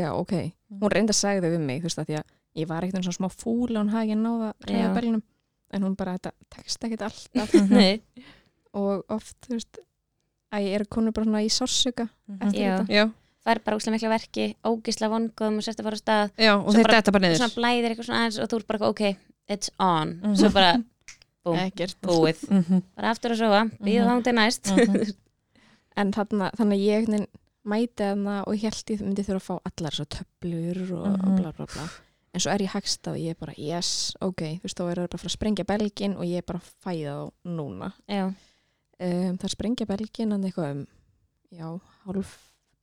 Já, ok. Hún reynda að segja þau við mig, þú veist, að því að ég var ekkert svona smá fúl og hún hafði ekki náða að reyða Já. belginum. En hún bara, þetta tekst ekkert alltaf. (laughs) Nei. og oft, þú veist, að ég er konu bara svona í Mhm. eftir Já. þetta. Er bara úslega mikla verki, ógeðslega vongum og sérst að fara á stað. Já, og Svo þeir bara- detta bara niður. Svona blæðir eitthvað svona aðeins og þú er bara, ok, it's on. Mhm. Svo bara, búm, Ekkert. búið. Mhm. Bara aftur að sofa, býða Mhm. þá til næst. Mhm. (laughs) En þarna, þannig að ég mæti hana og ég held ég myndi þurfa að fá allar þessar töflur og, og Mhm. bla bla bla en svo er ég hægst og ég er bara yes, ok, þú veist, þá er það bara að sprengja belgin og ég er bara að fæða þá núna um, það sprengja belgin en eitthvað um já, hálf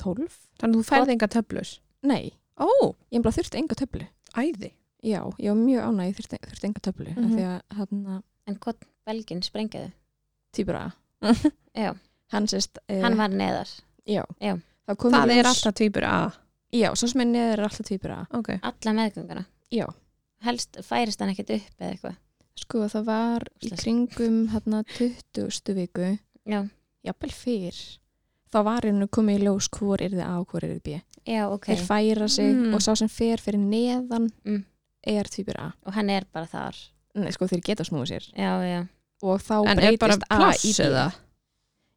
tólf. Þannig að þú færði enga töflus nei, Ó, ég bara þurfti enga töflu. Æði? Já, ég var mjög ánæg, þurfti, þurfti enga töflu mm því að hann en hvort belgin sprengjaðu týpur (laughs) að já, hann sérst uh, hann var neðar. Já, Já. það, Það er alltaf týpur A. Já, svo sem er neður er alltaf týpur að Ok, alla meðgönguna? Já, helst færist hann ekkert upp eða eitthvað? Sko það var í kringum hérna 20. viku. Já, jafnvel fyrr þá var hennu komið í ljós hvor er þið A og hvor er þið B. Já, ok. Þeir færa sig Mm. og sá sem fer fyrir neðan Mm. er týpur A. Og hann er bara þar. Nei, sko þeir geta snúið sér. Já, já, og þá en breytist A í B. eða?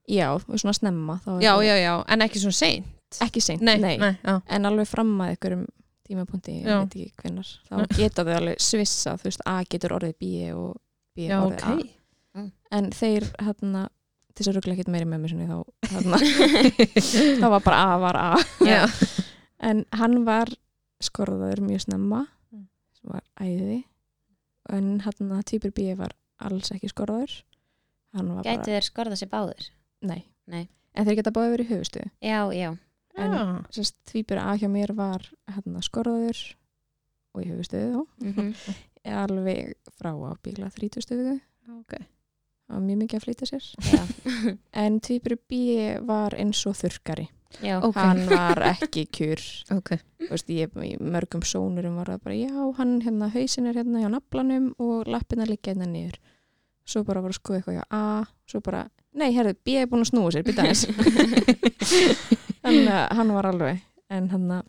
já, og svona snemma þá er Já, já, já, en ekki svona seint? Ekki seint, Nei, nei, nei, en alveg fram að ykkurum tímapunkti, ég veit ekki hvenær þá geta þau alveg svissa, þú veist A getur orðið B og B Já, orðið ok. A en þeir hérna til þess að ruggla ekkert meiri með mér sinni þá þá var bara A var A. (laughs) En hann var skorðaður mjög snemma Mm. sem var æði. En hann týpur B var alls ekki skorðaður. Hann var gætu bara, þeir skorða sér báðir? Nei. Nei. en þeir geta báði verið í höfustu já, já, En- týpur A hjá mér var hann skorðaður og í höfustu þá. Mhm, alveg frá að bíla 30 stöðu Ok það var mjög mikið að flytja sér. (laughs) En týpur B var eins og þurkari já, Ok. hann var ekki kjur. Ok. Þú veist, ég, í mörgum sónurum var það bara já, hann hérna, hausin er hérna hjá naflanum og lappina liggja hérna niður. Svo bara var að skoða eitthvað hjá A svo bara, nei, herðu, B er búin að snúa sér byrja aðeins. (laughs) Þannig að hann var alveg en hann að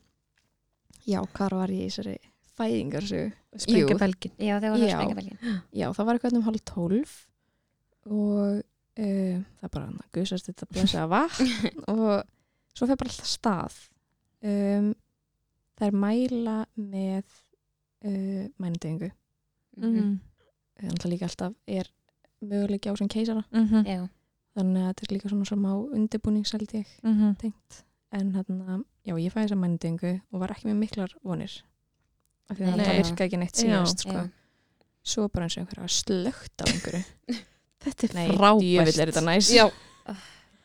já, hvað var ég í þessari fæðingar Jú. Sprengja belgin já, þeir voru að Já. sprengja belgin já, það var eitthvað um hálf tólf og uh, það bara hann gusast þetta blessa vatn. (laughs) Og svo fer bara alltaf stað. Um, það er mæla með uh, mænudegingu Mhm. þannig að líka alltaf er möguleiki á sem keisara. Mhm. já, þannig að þetta er líka svona smá undirbúningshald ég Mhm. tengt. En þannig já, ég fæði þessa mænudegingu og var ekki með miklar vonir. Af því að Nei. það virka ekki neitt síðast sko. svo bara eins og einhverja slögt á einhverju (laughs) Þetta er Nei, frábært djöfull er þetta næs. Já,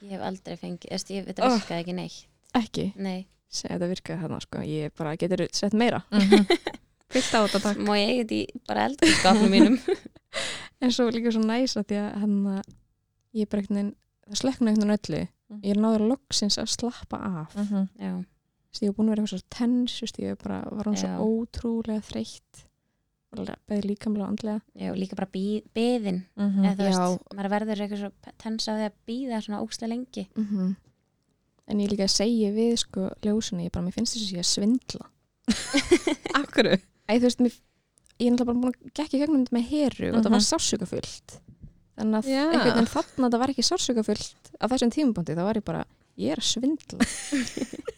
ég hef aldrei fengið, veist, ég, þetta Oh. virkaði ekki neitt ekki, nei, segja þetta virkaði þarna sko. ég bara getur sett meira Mhm. (laughs) Fyllt á þetta takk má ég þetta í bara eldurskapnum mínum (laughs) en svo líka svo næs að því að hann að ég er bara veginn það slökna einhvern veginn öllu Mm. ég er náður loksins að slappa af mm. Mhm. já, ég var búin að vera eitthvað svo tens just, ég bara, var hún svo ótrúlega þreytt beði líkamlega og andlega. Já, líka bara bí, biðin. Mhm. eða þú veist, maður verður eitthvað svo tens á því að býða svona ókslega lengi. -hmm. en ég líka segi við sko ljósunni, ég bara, mér finnst þess að ég að svindla. (laughs) Akkurru Æ, þú veist, mér, ég er náttúrulega bara búin að gekk í gegnum þetta með heru og það Mhm. var sársökafullt þannig að Já. einhvern veginn þarna það var ekki sársökafullt á þessum tímabundi, þá var ég bara ég er að svindla. (laughs)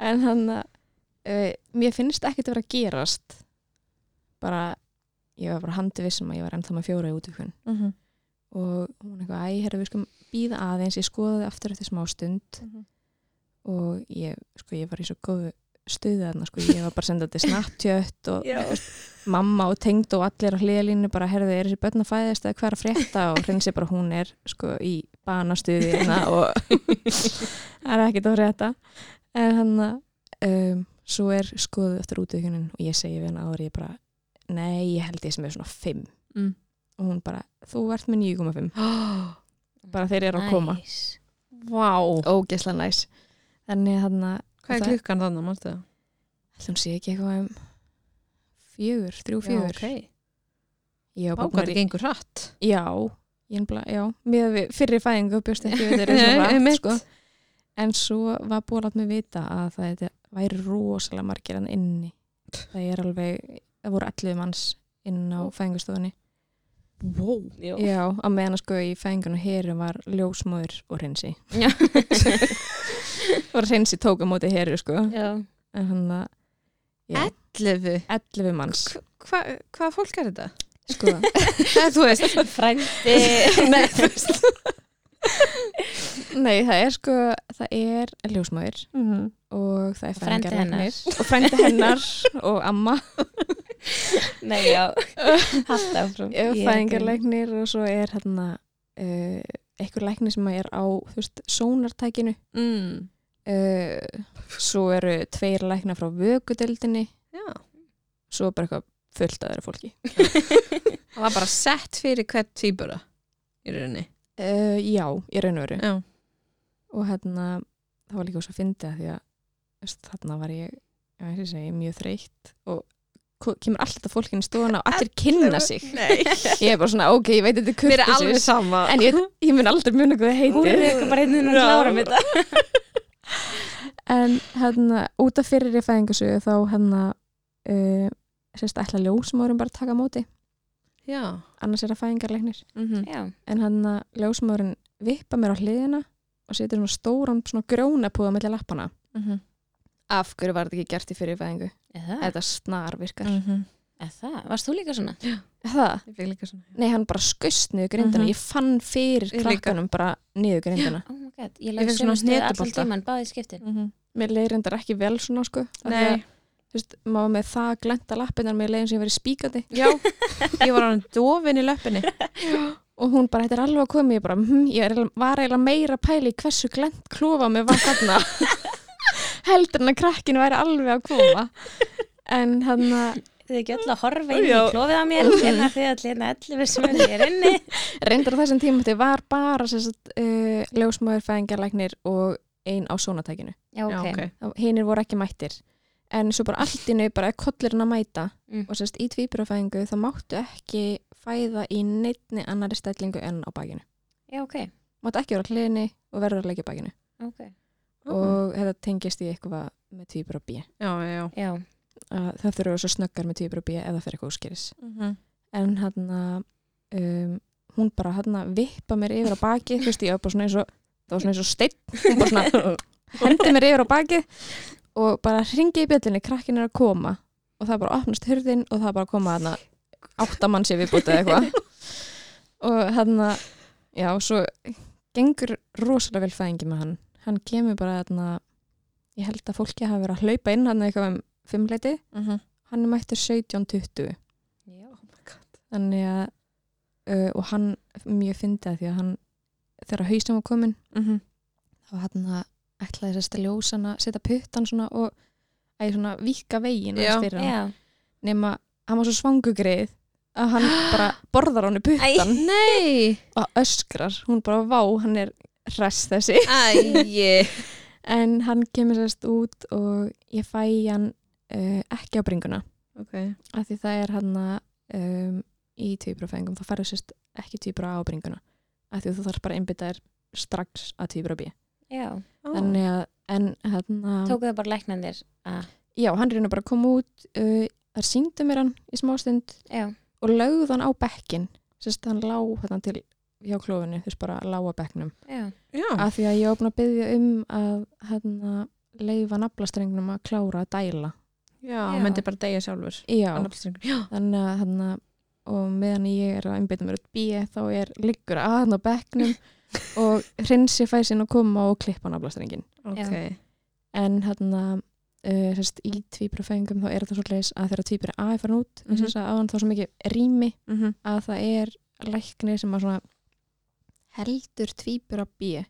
En hann að uh, mér finnst ekkert að vera að gerast bara ég var bara handi vissum að ég var ennþá með fjóra í útvíkun Mhm. og hún eitthvað, æ, herra, við skum býða aðeins. Ég skoðaði aftur eftir smá stund. Mhm. og ég, sko, ég var í svo góðu stuði þarna, sko, ég var bara að senda þetta snaptjött og mamma og tengd og allir á hliðalínu bara, herðu, er þessi börn að fæðast eða hvað er að frétta? Og hreins bara hún er, sko, í banastuði hérna og það (laughs) er ekkert að frétta. En hann að um, svo er skoðu eftir útökunin og ég segi við hann áður, ég bara nei, ég held ég sem er svona 5 Mm. og hún bara, þú ert með 9,5 (gasps) bara þeir eru að koma Nice. Vá ógesla næs þannig hann að Hvað er klukkan þannig, mannstu það? ætlum sé ekki eitthvað um fjögur, þrjú fjögur ok ég var bara Ákvæði búin að- gengur hratt já, ég bara, já með við fyrri fæðingu bjóst ekki við þeirra (laughs) Nei, svo rætt einmitt. sko. en svo var búin að mig vita að það væri rosalega margir hann inni það er alveg, það voru 11 manns inn á fæðingustofunni Wow Já. á meðan sko í fæðingunum heru var ljósmóður og hreinsi. Já. (laughs) og hreinsi tók á móti heru sko. Já. en hann að já, Lefu 11 manns. Hvað hva fólk er þetta? sko. (laughs) Það þú veist. Frændi. (laughs) Veist Nei, það er sko, það er ljósmæður Mhm. og það er fæðingarlæknir og frændi hennar (laughs) og amma. Nei, já, áfram. Og svo er hérna uh, einhver læknir sem er á þú veist, sónartækinu. Mm. uh, svo eru tveir læknar frá vökudeldinni Já, svo er bara eitthvað fullt að þeirra fólki. (laughs) Það var bara sett fyrir hvert tvíbura í rauninni uh, Já, í raun og veru. Já, og hérna, það var líka svo að fyndi að því að þarna var ég, ég segi, mjög þreytt og kemur alltaf þetta fólkin í stofuna og allir kynna sig. Nei, ég er bara svona, ok, ég veit þetta er sama. En ég, ég mun aldrei muna hvað það Hún er eitthvað bara einn og klára með þetta. (laughs) En hérna, út af fyrir í fæðingasögu þá hérna uh, sérst ætla ljósmáðurinn bara að taka móti Já, annars er það fæðingarleiknir mhm. Já, en hann ljósmáðurinn vippa mér á hliðina og setur svona stóran svona grjónapúða mellir lappana Mhm. af hverju var þetta ekki gert í fyrir fæðingu? Eða þetta snar virkar. Mhm. það, varst þú líka svona? það? Ég fikk líka svona Nei, hann bara skust niður grindina. Mhm. ég fann fyrir krakkanum bara niður grindina. Oh ég Ég fékk svona skiptin. Mhm. mér leiði reyndar ekki vel svona sko að, Nei, þú veist, maður með það glenda lappinar mér leiðin sem verið spíkandi? Já, (laughs) ég var hann dofin í löppinni og hún bara, þetta er alveg að koma. Ég bara, hm, ég var eiginlega meira að pæla í hversu glend klofa mér var þarna. (laughs) Heldur en að krakkin væri alveg að koma. En hann að Þið ekki öll að horfa inn í klófið á mér (laughs) hérna þið allir hérna 11 sem er ég er inni. Reyndar á þessum tíma þetta var bara uh, ljósmaður fæðingarlæknir og ein á sónatækinu. Já, Já, ok, ok hinnir voru ekki mættir en svo bara allt innu bara er kollurinn að mæta Mm. og sérst í tvíburafæðingu þá máttu ekki fæða í neittni annari stellingu en á bakinu. Já, ok, máttu ekki vera á hliðinni og verður að leggja bakinu. Ok. Og þetta tengist í eitthvað með tvíbura B. Já, já, já. Já, að það þurfa svo snöggar með tvíbura B eða fyrir eitthvað úrskýris Mhm. en hann um, hún bara hann vippa mér yfir á baki þú veist ég var bara svona eins og það var svona eins og steinn. Hún bara svona (laughs) hendi mér yfir á baki og bara hringi í bjöllunni krakkin er að koma. Og það bara opnast hurðin og það bara koma hann áttamann sér viðbútið eitthvað. (laughs) Og hann já, svo gengur rosalega vel fæðingi með hann. Hann kemur bara hann ég held að fólki hafi verið að hlaupa inn hann eitthvað um fimmleiti Mhm. hann er mættur 17.20 já, þannig að uh, og hann mjög fyndi að því að hann þegar haustum var komin Mhm. þá hann að ætlaði þess að ljósa hann að setja puttan svona og að svona vika veginn Já. fyrir hann já. Nema hann var svo svangugreið að hann (gasps) bara borðar hann puttan Nei. (laughs) Og öskrar, hún bara vá, hann er hress þessi. Æi. (laughs) En hann kemur sérst út og ég fæ hann uh, ekki á bringuna. Ok. Af því það er hann um, í tvíbrafæðingum, þá færðu sérst ekki tvíbra á bringuna. Af því þú þarf bara að einbytta þér strax að tvíbra B. Já, þannig að en hann tóku það bara læknandir að, já, hann reynir bara að koma út uh, þar síndi mér hann í smástund já, og lögð hann á bekkin sérst hann lá hérna til hjá klófinu, þú veist bara lá á bekknum. Já. Já. Af því að ég var búin að byggja um að hann leifa naflastrengnum að klára að dæla. Já, Já. hann myndi bara deyja sjálfur. Já, Já. Þannig að hann og meðan ég er að einbytta mér út B þá er liggur að hann á bekknum (laughs) og hrinsi fæ sinna að koma og klippa naflastrengin Ok en hann uh, sérst, í tvíbrafæðingum þá er þetta svo leis að þegar tvíbri A er farin út mm Mhm. -hmm. að hann þá svo mikið rými Mhm. að það er læknir sem að svona heldur tvíbura B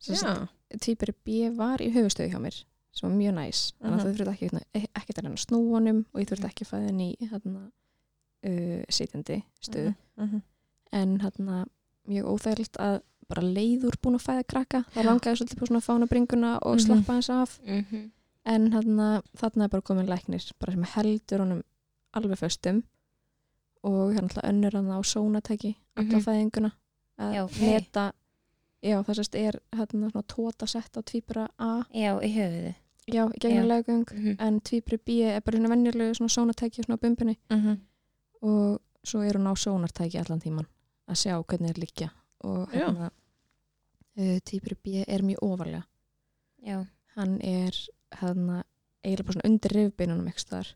Sérst, Já tvíburi B var í höfustöðu hjá mér sem var mjög næs þannig að Mhm. það þurfti ekki, e- ekki að reyna að snúa honum og ég þurfti ekki að fæða henni í hérna, uh, sitjandi stöðu Mhm. en hérna mjög óþægilegt að bara leiður búin að fæða krakka það langaði svolítið på svona fánabringuna og Mhm. slappa hans af mm en hérna, þarna er bara komin læknir bara sem heldur honum alveg föstum og hérna alltaf önnur hann á sónatæki Mhm. fæðinguna að Já, ok. meta já það sérst er hérna svona tóta sett á tvíbura A Já, í höfuðu já, í gegnum Já. legung mm en tvíburi B er bara svona venjulegu svona sónatæki svona bumbunni Mhm. Og svo er hún á sónartæki allan tíman að sjá hvernig er liggja. Og hérna uh, tvíburi B er mjög ofarlega. Já, hann er hérna eiginlega bara svona undir rifbeinunum ekki þar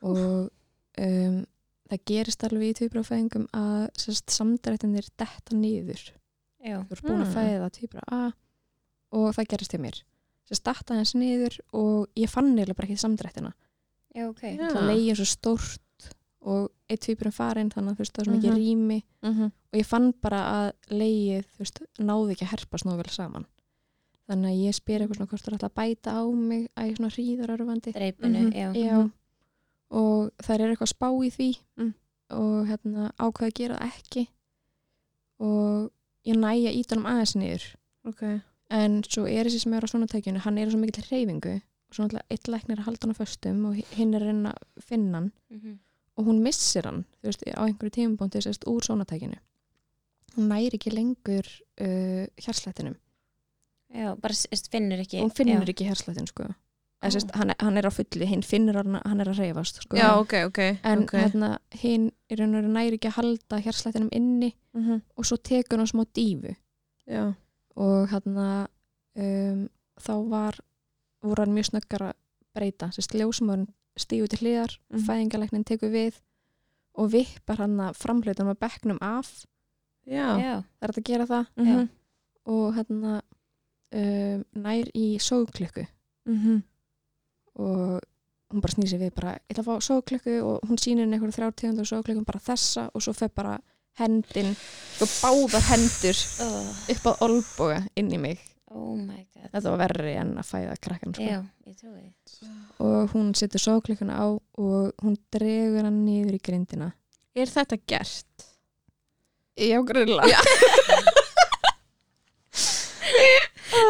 og um, það gerist alveg í tvíbrafæðingum að sérst, samdrættinir detta niður. Já, þú ert búin að Mm. fæða tvíbra A og það gerist hjá mér. Að starta hans niður og ég fann nefnilega bara ekki samdrættina. Já, ok. Já. það leiði svo stórt og eitt tvíburum farinn þannig að þú veist það var svo mikið Mhm. rými Mhm. og ég fann bara að leið þú veist, náði ekki að herpast nógu vel saman þannig að ég spyr eitthvað svona hvort það er alltaf að bæta á mig að ég svona hríðarörfandi dreipinu, Mhm. já, já og það er eitthvað að spá í því Mm. og hérna ákveða að gera það ekki og ég næja ítunum aðeins niður ok en svo er þessi sem er á svona tækjunu hann er á svo mikil hreyfingu og svo náttúrulega eitt læknir að halda hann á föstum og hinn er að finna hann Mhm. Og hún missir hann veist, á einhverju tímubóndi sérst úr svona tækjunu hún næri ekki lengur uh, hjarslættinum já, bara s- s- finnur ekki hún finnur já. ekki hjarslættin sko oh. sérst, hann, hann er á fulli, hinn finnur hann, hann er að reyfast sko. já, ok, ok en ok. hérna, hinn í raun og veru næri ekki að halda hjarslættinum inni Mhm. og svo tekur hann smá dífu já, og hérna um, þá var voru hann mjög snöggar að breyta sérst ljósumörn stígu til hliðar mm fæðingalæknin tekur við og vippar hann að framhlautunum að bekknum af. Já, já, það er að gera það. Mhm. og hérna um, nær í sóglöku Mhm. og hún bara snýr sig við bara, ég ætla að fá sóglöku og hún sýnir henni einhverju þrjár tegundur sóglökum bara þessa og svo fer bara hendin og báðar hendur oh, upp á olboga inn í mig oh my god. Þetta var verri en að fæða krakkan sko. já, ég trúi því. Og hún setur sóglökuna á og hún dregur hann niður í grindina. Er þetta gert? já, grunlega Já. (laughs)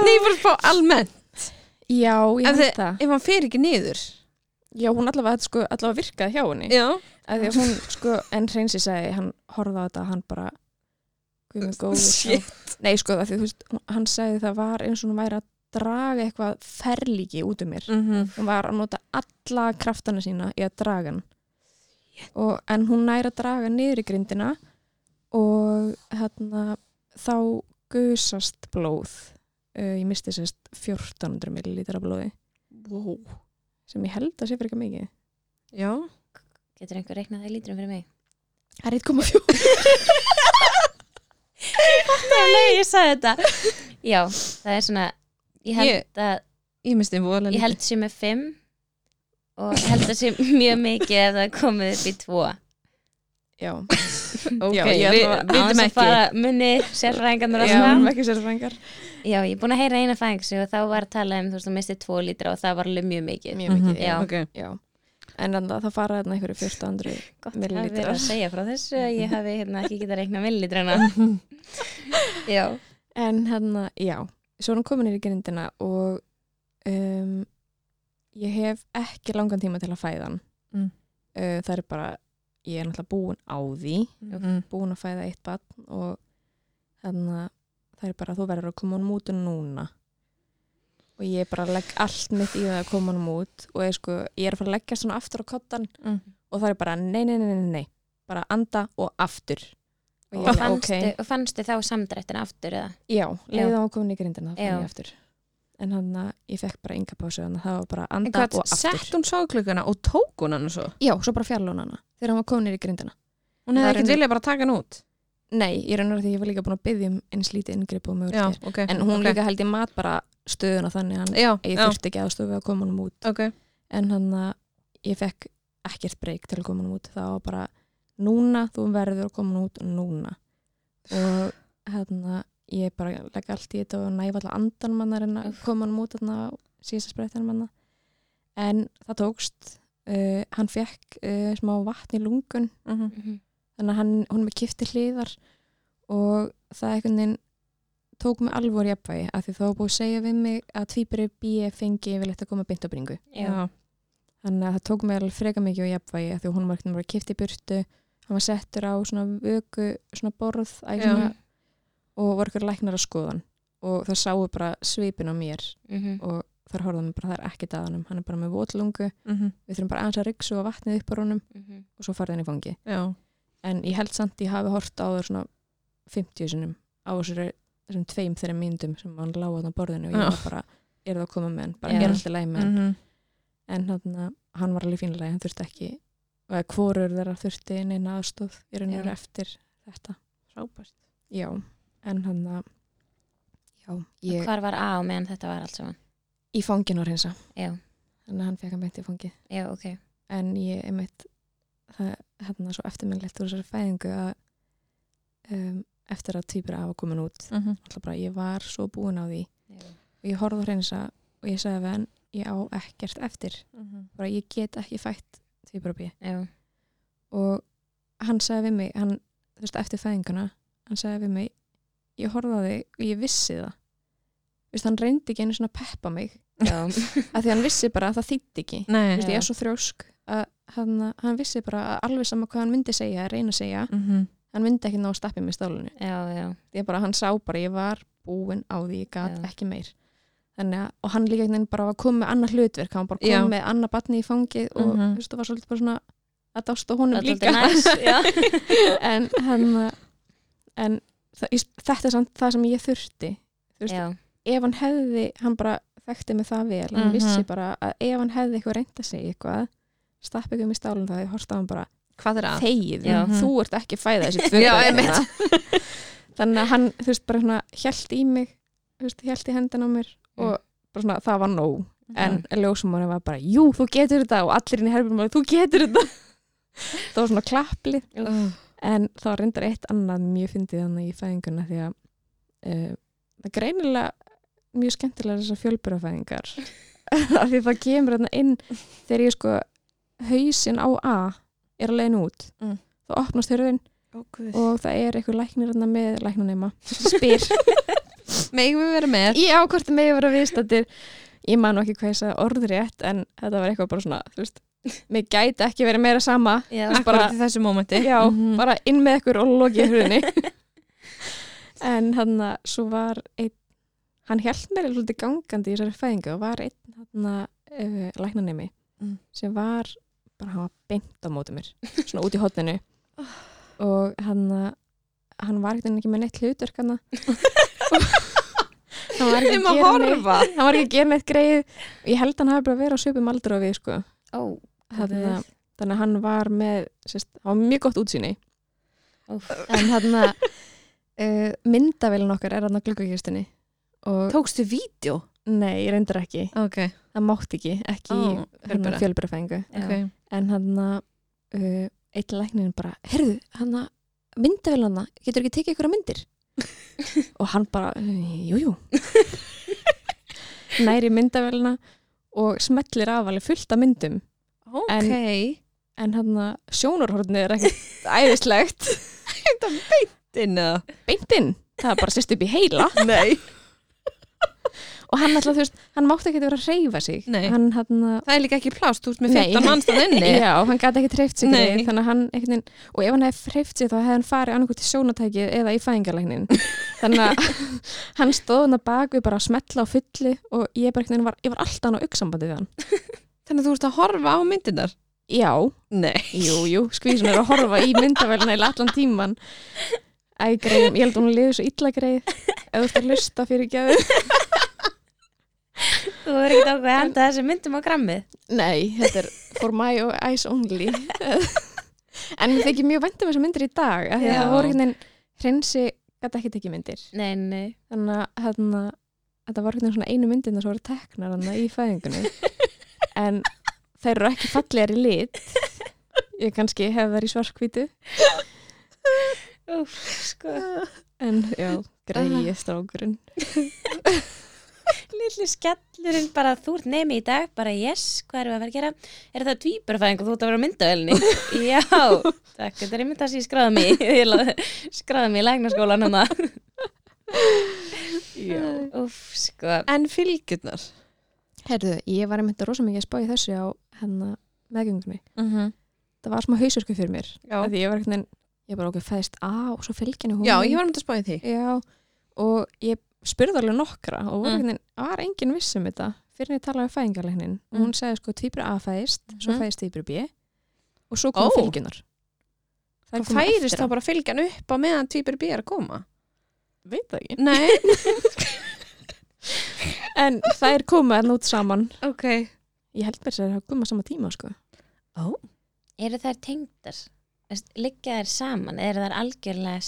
Nei, ég var að fá almennt. Já, ég held það. ef hann fer ekki niður? Já, hún allavega, sko, allavega virkaði hjá henni. Já, að því að hún, sko, en hreinsi segi hann horfði á þetta, hann bara guð með góður Shit. (laughs) nei, sko, að því, þú veist, hún- hann sagði það var eins og hún væri að draga eitthvað ferlíki út um mér. Mhm. hún var að nota alla kraftana sína í að draga hann. Og, en hún næri að draga niður í grindina og hérna þá gusast blóð uh, ég misti sérst 1400 millilítra blóði. Wow. sem ég held að sé fyrir ekki mikið. Já, getur einhver reiknað það í lítrum fyrir mig? Það er 1,4 (laughs) nei, ég sagði þetta. Já, það er svona ég held Ég- að ég vola ég held sem er fimm og ég held að sé mjög mikið ef það komið upp í tvo. Já, (laughs) ok, Já, við ég að- að ekki munni sérfræðingarnar og já, svona. já, ég er búin að heyra eina fæðingsi og þá var að tala um þú veist, þú mistið tvo lítra og það var alveg mjög mikið. Mjög mikið, Já. ok, já. En þannig að það fara þarna einhverju 1400 gott að Millilítrar. að segja frá þessu að ég hafi hérna, ekki getað reiknað millilitrana (laughs) já, En hérna, já, svo er hún komin í grindina og um, ég hef ekki langan tíma til að fæða hann. Mm. Uh, það er bara, ég er náttúrulega búin á því, Mhm. búin að fæða eitt barn og þannig að það er bara, þú verður að koma honum út núna. Og ég bara legg allt mitt í það að koma honum út. Og ég, sko, ég er að fara að leggja svona aftur á kottan Mm. og það er bara, nei, nei, nei, nei, nei, bara anda og aftur. Og og fannstu, ok. og fannstu þá samdrættina aftur eða? Já, leiði á að koma í grindina þá fann ég aftur. En hann að ég fekk bara enga pásu þannig að það var bara anda hvað, og aftur. sett hún sáklukana og tók hún hann og svo? Já, svo bara fjallón hana þegar hann var komin í grindina. Hún hefði er ekkert viljað bara taka hann út Nei, ég raunar því ég var líka búin að byggja um eins lítið inngrip og já, mögulegir ok en hún ok. líka held ég mat bara stöðuna þannig að ég þurfti ekki aðstofa við að koma hann út. Ok. En hann að ég fekk ekkert breyk til að koma hann út. Það var bara núna, þú verður að koma hann út núna. Og hérna ég bara legg allt í þetta og næfa alltaf andan manna en að koma hann út þarna á síðasta spreytan manna en það tókst. Uh, hann fekk uh, smá vatn í lungun. Mhm. Mhm. Þannig að hann, hún með kifti hliðar og það einhvern veginn tók mig alvor jafnvægi af því þá var búið segja við mig að tvíburi B fengi yfirleitt að koma beint á bringu. Þannig að það tók mig alveg freka mikið á jafnvægi af því hún var bara kift í burtu hann var settur á svona vöku svona borð svona, og voru ykkur læknar að skoðan og það sáu bara svipin á mér Mhm. og þar horfðum við bara það er ekkert að hann er bara með votlungu, Mhm. við þurfum bara aðeins að ryksu og vatnið upp á honum Mhm. og svo farið hann í fangi já, en ég held samt ég hafi hort á það svona 50 sinum á þessum tveim þeirra myndum sem hann lág á borðinu og ég var bara, er það að koma með hann? Bara Já. er alltaf læg með hann. Mhm. en hann, hann var alveg fínlega hann þurfti ekki, og eða hvorur þeirra þurfti neina aðstóð í raun og veru eftir þetta. Frábært. Já, en hann að já, ég Hvar var A á meðan þetta var allt saman? í fangin á reynsa Já, þannig að hann fekk að meitt í fangið. Já, ok. En ég einmitt það hérna svo eftirminnlegt úr þessari fæðingu að um, eftir að týpur af að komin út Mhm. alltaf bara ég var svo búin á því. Já, og ég horfði á reynsa og ég sagði við hann ég á ekkert eftir. Mhm. bara ég get ekki fætt týpur af bí já, og hann sagði við mig hann, veist, eftir fæðinguna hann sagði við mig ég horfði á þig og ég vissi það. Þú veist, hann reyndi ekki einu svona að peppa mig. Af því hann vissi bara að það þýtti ekki. Nei. Veist, ég er svo þrjósk. að hann, hann vissi bara alveg sama hvað hann myndi segja, reyna að segja. Mhm. hann myndi ekki ná að stálinu já, já, ég bara, hann sá bara, ég var búin á því ég Já. ekki meir. Þannig að, og hann líka einhvern veginn bara var komið með annað hlutverk, hann bara komið með annað batni í fangið og Mhm. þú veist, það var svolítið bara svona að dásta honum líka. (laughs) Já, en hann en þetta er samt það sem ég þurfti. Þú veist, já, ef hann hefði, hann bara þekkti mig það vel, hann Mhm. vissi bara að ef hann hefði eitthvað reynd að segja eitthvað stappa eitthvað með stálun það, ég horfst á hann bara Hvað er að? þegið, Já. þú ert ekki fæða þessi tvö Já, börn einmitt. hérna. þannig að hann, þú veist, bara svona hjælt í mig, þú veist, hjælt í hendina á mér og bara svona, það var nóg en ljósumóri var bara, jú, þú getur þetta og allir inn í herbjörnum þú getur þetta (laughs) það var svona klapplið Úff. en það var reyndar eitt annað mjög fyndið þannig í fæðinguna því að uh, það er greinilega mjög skemmtilega þessar fjölburafæðingar (laughs) af því það kemur þarna inn þegar ég sko hausinn á A er að leiðin út Mm. þá opnast hörðin guð. og það er eitthvað læknir með læknanema sem spyr (laughs) Megum við vera með? ég á hvort með vera viðstættir ég man ekki hvað ég sagði orðrétt en þetta var eitthvað bara svona þú veist, mér gæti ekki verið meira sama já, bara- í þessu mómenti já, Mhm. bara inn með ykkur og lokið hurðinni (laughs) en hann að svo var einn hann held mér svolítið gangandi í þessari fæðingu og var einn hann að uh, læknanemi Mm. sem var bara hann var beint á móti mér svona út í hotninu og hann að hann var ekkert ekki með neitt hlutverk hann (laughs) hann var ekki að gera neitt hann var ekki að gera neitt greið. Og ég held hann hafi bara verið á svipum aldur á við sko. ó, þannig, þannig að hann var með sérst, hann var mjög gott útsýni. Úff. en hann (laughs) að uh, myndavélun okkar er hann á gluggakistinni og Tókstu vídeo? nei, ég reyndar ekki. Ok, það mátt ekki, ekki Ó, í fjölbura. En hann að uh, eitt læknin bara, heyrðu, hann að myndavélana, getur ekki tekið ykkur myndir? (laughs) Og hann bara jújú (laughs) næri myndavélina og smellir af alveg fullt af myndum. Ok, En- en hann að sjónarhornið er ekkert (laughs) æðislegt. Inn eða? beintinn, það er bara sérst upp í heila. Nei og hann alltaf, þú veist, hann mátti ekki vera að reyfa sig. Hann hann að Það er líka ekki plást, ert með Nei. 15 manns það inni. (laughs) Já, hann gæti ekki treyft sig greið, þannig að hann veginn, og ef hann hefði treyft sig þá hefði hann farið annarkvæmt til sjónatækið eða í fæðingarlæknin (laughs) þannig að (laughs) hann stóð hann að baku bara að smetla á fulli og ég bara var, ég var alltaf hann á auksambandi við hann. Þannig að þú ert að horfa á myndirnar? Já, Nei. Jú, jú, skvísun er að horfa í myndavæluna í allan tíman Æ, greiðum, ég held að hún liði svo illa greið ef þú ert að lusta fyrir gæðu þú verður ekki ákveð að henda þessi myndum á grammið. Nei, þetta er for my eyes only. (laughs) En mér þykir mjög vænt um þessar myndir í dag það voru einhvern veginn hreinsi gæti ekki tekið myndir. Nei, nei, þannig að hérna, þetta var einhvern veginn einu myndin sem voru teknar í fæðingunni. (laughs) En þær eru ekki fallegir í lit. Ég kannski hef í svarkvítu Úf, sko. En já, greið strákurinn (laughs) Lilli skellurinn bara þú ert nemi í dag, bara yes, hvað erum við að vera að gera? Er það tvíburafæðing og þú ert að vera á myndavelni? (laughs) Já, takk, þetta er einmitt það sem ég skráði mig í. (laughs) Ég skráði mig í læknaskólan hana. (laughs) Já. Úf, sko. En fylgjurnar Herðu, ég var einmitt rosa mikið að spá í þessu á hennar meðgöngunni mm -hmm. það var smá hausverku fyrir mér því ég var einhvern veginn, ég bara okkur fæðist A og svo fylgjan í hún Já, ég var þetta að spáði því Já, og ég spurði alveg nokkra og var, Mm. mm. var engin viss um þetta fyrir en ég talaði um fæðingarlegnin og Mm. hún segði sko tvíbri A fæðist, svo Mhm. fæðist tvíbri B og svo kom Ó. fylgjunar Það færist þá bara fylgjan upp á meðan týpur B er að koma veit það ekki Nei, (laughs) en það er komað hérna út saman ok ég held verið að það er að koma sama tíma sko Eru þær tengdar? Liggja þær saman? Eru þær algjörlega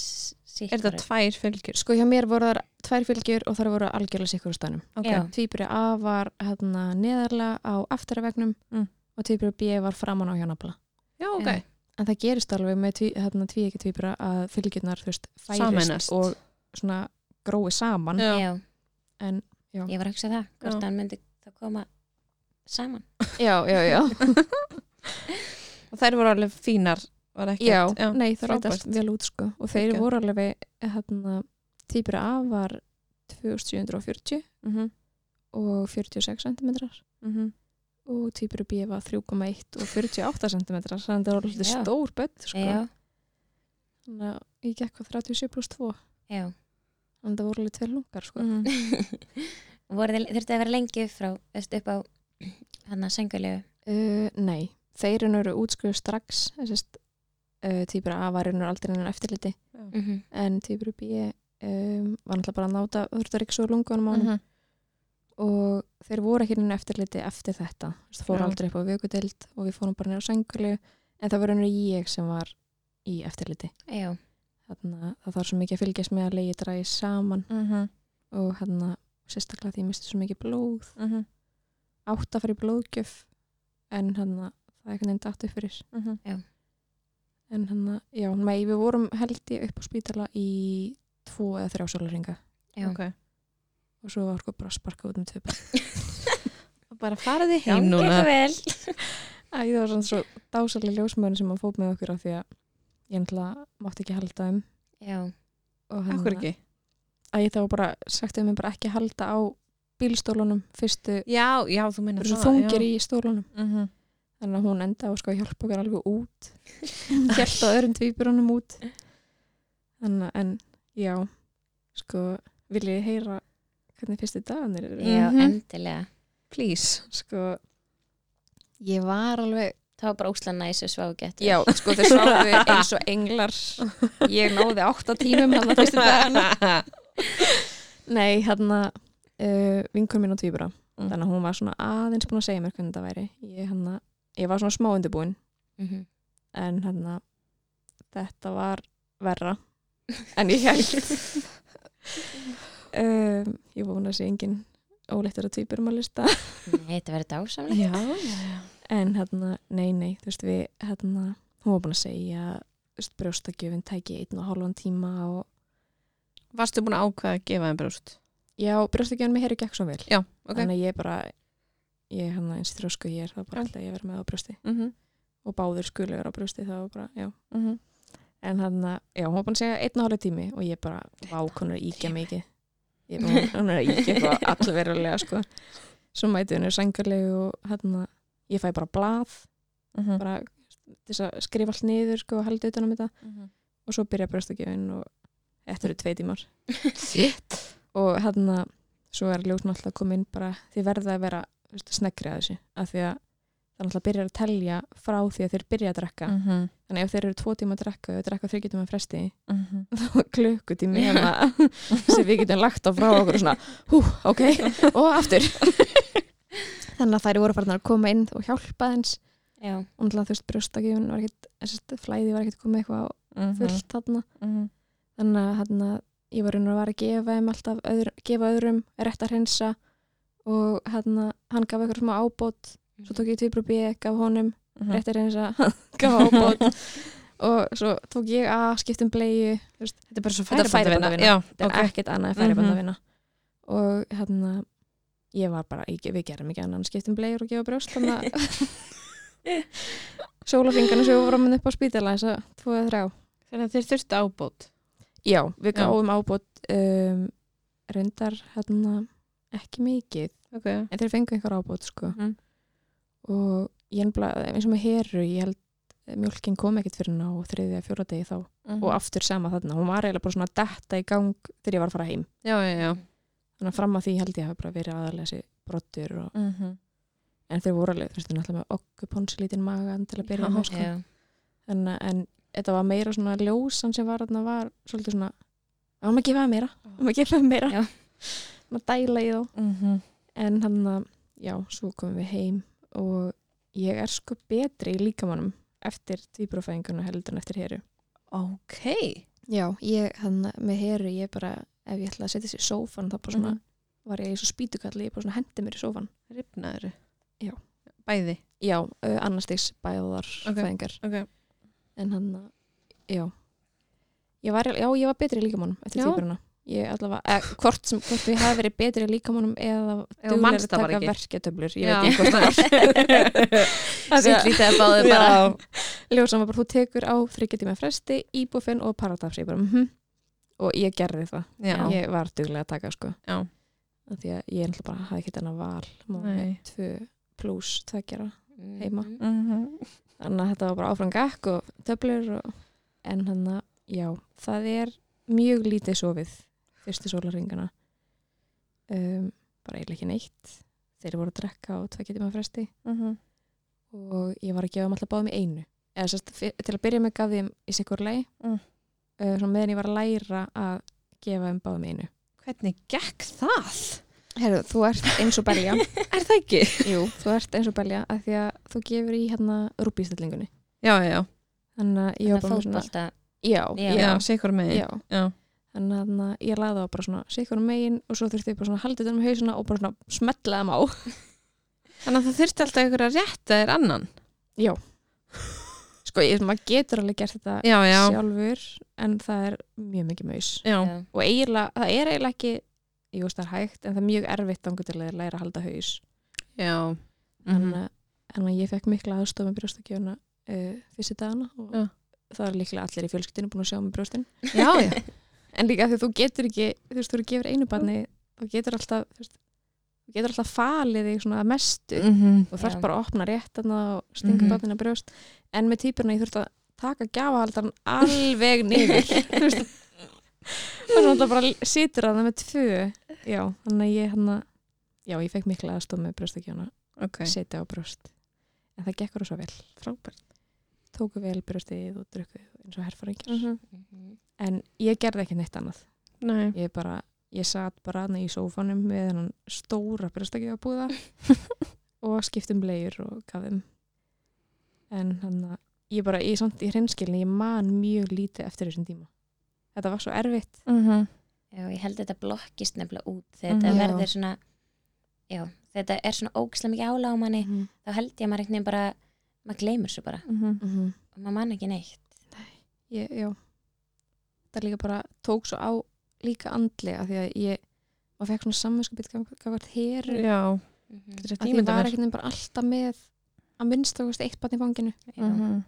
s- Sitt Er hvoru. tvær fylgjur? Sko hjá mér voru þar tvær fylgjur og þar voru algjörlega sikkur á stænum. Ok. Já. Tvíburi A var hérna neðarlega á aftaravegnum Mm. og tvíburi B var framan á hjá nafla. Já, ok. Já. En það gerist alveg með tví, hérna, tví ekki tvíbura að fylgjurnar veist, færist Sameinast. og svona grói saman. Já. Já, En já, ég var að hugsa það, hvort Já. hann myndi það koma saman. já, já, já. (laughs) Og þær voru alveg fínar, var ekki? já, nei það frábært. rætast vel út sko. Og þeir Geggjað. voru alveg, hérna, tvíburi A var 2740 Mm og 46 cm -hmm. og tvíburi B var 3,1 og 48 cm þannig að það var alltaf Já. stór bött sko. Já, þannig að ég gekk á 37 pluss 2 já. þannig að það voru alveg tveir lungar sko. Mhm. (laughs) Voru þið, þurfti að vera lengi frá, veist, upp á (clears throat) hann að sengulegu. uh, nei, þeir eru útskrifu strax þessist uh, tvíburi A var einhver aldrei enn eftirliti Mm -hmm. en tvíburi B um, var náttúrulega bara að náta þurfti að ríksa úr lungunum á hann Mhm. og þeir voru ekki enn eftirliti eftir þetta það fóru Já. aldrei upp á vökudeld og við fórum bara nýra á sengulegu en það var einhver ég sem var í eftirliti Já, þannig að það þarf svo mikið að fylgjast með að leiði dræði saman Mhm. og hérna sérstaklega því ég misti svo mikið blóð Mhm. átt að fara í blóðgjöf en hérna það er einhvern veginn datt upp fyrir Mhm. En hérna, já, mei, við vorum held ég upp á spítala í tvo eða þrjá sólaringa já. Ok. og svo var sko bara að sparka út um tvö. (laughs) Og bara Já, heim núna. vel. Æ, það var svona svo dásalega ljósmöðin sem að fóð með okkur af því að ég náttúrulega mátti ekki halda um Já, og Akkur ekki? að ég þá var bara sagt um bara ekki halda á bílstólunum fyrstu, Já, já, þú það minna svo þungir í stólunum Mhm. Þannig að hún enda á sko að hjálpa okkur alveg út (laughs) hjálpa öðrum tvíburunum út þannig að en já sko viljið heyra hvernig fyrstu dagarnir eru já, Mhm. endilega. Please. sko ég var alveg Það var bara úsla næs og svá gett. já sko þau sváðu eins og englar ég náði átta tímum hann að fyrstu dagana (laughs) nei hérna uh, vinkur mín á tvíbura Mm. þannig að hún var svona aðeins búin að segja mér hvernig þetta væri ég, hérna, ég var svona smá undirbúin Mm -hmm. en hérna þetta var verra en ég held (laughs) um, ég var búin að sé engin óleittur að tvíburum að lista Nei, þetta verður dásamlega. En hérna, nei, nei, þú veist við hérna, hún var búin að segja þú veist, brjóstakjöfin tæki einn og hálfan tíma og Varstu búin að ákveða að gefa þeim brjóst? já, brjóstakjöfin mér hefur gekk svo vel Já, ok. þannig ég bara ég hann eins þrjósku ég er það bara alltaf ég vera með á brjósti. Mm -hmm. og báður skulu vera á brjósti það var bara, já. Mm -hmm. en hann að, já, hún var búin að segja einn og hálf tími og ég bara, vá, hún er íkja mikið. Ég bara, hún er íkja eitthvað (laughs) allverulega, sko. Svo mæti hún er sængarlegu og hann að ég fæ bara blað, Mhm. bara til þess að skrifa allt niður, sko, og halda utan um þetta. Og svo byrja brjóstakjöfin og þetta eru tvei tímar. (laughs) Og hann svo er ljósn alltaf að koma inn bara því verða að vera sneggri að þessu af því að það alltaf byrjar að telja frá því að þeir byrja að drekka Mhm. þannig ef þeir eru tvo tíma að drekka og drekka þryggjutum að fresti Mhm. (laughs) þá er klukkutími hérna (laughs) sem við getum lagt á frá okkur og svona, hú, ok, (laughs) og aftur þannig að þær voru farin að koma inn og hjálpa Já, og náttúrulega þú veist brjóstakjöfun var þessi flæði var ekkit komið eitthvað Mhm. fullt þarna Mhm. þannig að hérna, ég var og var að gefa alltaf, öðru, gefa öðrum rétt að hreinsa og hérna, hann gaf eitthvað smá ábót. Svo tók ég tvíbru B, gaf honum Mhm. rétt að hreinsa, hann (laughs) gaf ábót. Og svo tók ég að skiptum veist, Þetta er bara svo Þetta færibandavina. þetta ok. er ekkert annað færibandavina. Og hérna ég var bara, ég, við gerum ekki annað skiptum bleir og gefa brjóst þannig að (laughs) sólafingarnir sem við vorum upp á spítala þess að tvo eða þrjá. Þannig að þeir þurftu ábót. já, við gáum ábót um, reyndar hérna ekki mikið, Ok. en þeir fengu einhver ábót sko Mhm. og ég ennbla, eins og með heru ég held mjölkin kom ekkert fyrir ná þriðja fjóra degi þá Mhm. og aftur sama þarna, hún var eiginlega bara svona að detta í gang þegar ég var að fara heim Já, já, já. þannig að fram að því held ég hafa bara verið aðalega þessi brottur og, Mhm. en þeir voru alveg, þú veist, náttúrulega með okkuponsilítinn magan til að byrja með sko. já, en, en þetta var meira svona ljósan sem var þarna var svolítið svona að maður gefa þeim meira, að maður gefa þeim meira Maður dæla í þá Mhm. en hann að, já, svo komum við heim og ég er sko betri í líkamannum eftir tvíbrofæðinguna heldur en eftir heru Ok. Já, ég, hann, með heru, ég bara, ef ég ætla að setja sér í sófan, þá bara svona, Mhm. var ég í svo spýtukalli, ég bara svona hendi mér í sófan. Rifnaður Já. Bæði Já, uh, annarstigs bæðar Ok. fæðingar. Ok En hann, já. Ég var, já, ég var betri í líkamannum eftir Já. Ég allavega, eh, hvort, sem, hvort við hafi verið betri líkamannum eða manst að það taka verketöflur, ég veit ekki hvort það (laughs) var. Sitt lítið að báðu bara. Ljósam bara, þú tekur á þryggja tíma fresti, íbúfinn og paradafs ég bara, mhm. Og ég gerði það, Já, ég var duglega að taka sko, já, því að ég ætla bara hafði ekki þennan val, tvö pluss tveggjara, Heima. Mhm. Mhm. þannig að þetta var bara áfram gakk og töflur og, en hann að, já, það er mjög lítið sofið fyrstu sólarringana um, bara eiginlega ekki neitt þeir voru að drekka á tveggjara tíma fresti Mhm. og ég var að gefa þeim alltaf báðum í einu eða sérst, fyr- til að byrja með gaf þeim í sikur lei Mm. uh, meðan ég var að læra að gefa þeim báðum í einu Hvernig gekk það? Herru, þú ert eins og belja (laughs) Er það ekki? Jú, þú ert eins og belja af því að þú gefur í hérna rúbístillingunni Já, já, já, þannig að ég var bara með svona já, Já. já, já, sigur megin já. Já. þannig að ég laði á bara svona sikur megin og svo þurfti ég bara svona að halda þetta um hausuna og bara svona smetla þeim á. (laughs) Þannig að það þurfti alltaf ykkur að rétta þér annan. Já. Sko, ég, maður getur alveg gert þetta Já, já, sjálfur en það er mjög mikið maus. Og eiginlega, það er eiginlega ekki jú, það er hægt, en það er mjög erfitt þangur til að læra að halda haus. Já. en, uh, en að ég fekk mikla aðstof með brjóstakjöfuna uh, fyrstu dagana og Já. það er líklega allir í fjölskyldinu búin að sjá með brjóstin. Já, já, (laughs) en líka því að þú getur ekki, þú veist, þú gefur einu barni þú getur alltaf þú veist, þú getur alltaf falið þig svona að mestu. Mhm. og þarf bara að opna rétt þarna og stinga mm barnina brjóst. En með týpurna ég þurfti að taka gjafahaldaran alveg niður. (laughs) Þú veist, þannig að það bara situr að það með tvö. Já, þannig að ég hann já, ég fekk mikla aðstof með brjóstakjöfuna. Ok, setja á brjóst. En það gekk svo vel. Frábært. Tóku vel brjóstið og drukkuð eins og herfæringar Mhm. Mhm. En ég gerði ekki neitt annað. Nei, ég bara, ég satt bara aðna í sófanum með hennan stóra brjóstakjöfa búða (laughs) og skiptum bleiur og gaf þeim. En hann að ég bara, ég samt í hreinskilni ég man mjög lítið eftir þessum tíma. Þetta var svo erfitt. Mhm. Já, ég held að þetta blokkist nefnilega út. Mhm. þetta Já. verður svona já, þetta er svona ógislega mikið ála á manni -hmm. þá held ég að maður einhvern veginn bara maður gleymur svo bara. Mhm. og maður man ekki neitt. Ég, já það líka bara tók svo á líka andlega því að ég og fekk svona samvinskapið gafart Mhm. þetta er að ég var ekkert bara alltaf með að minnst okkur eitt barn í fanginu. Já. Mhm.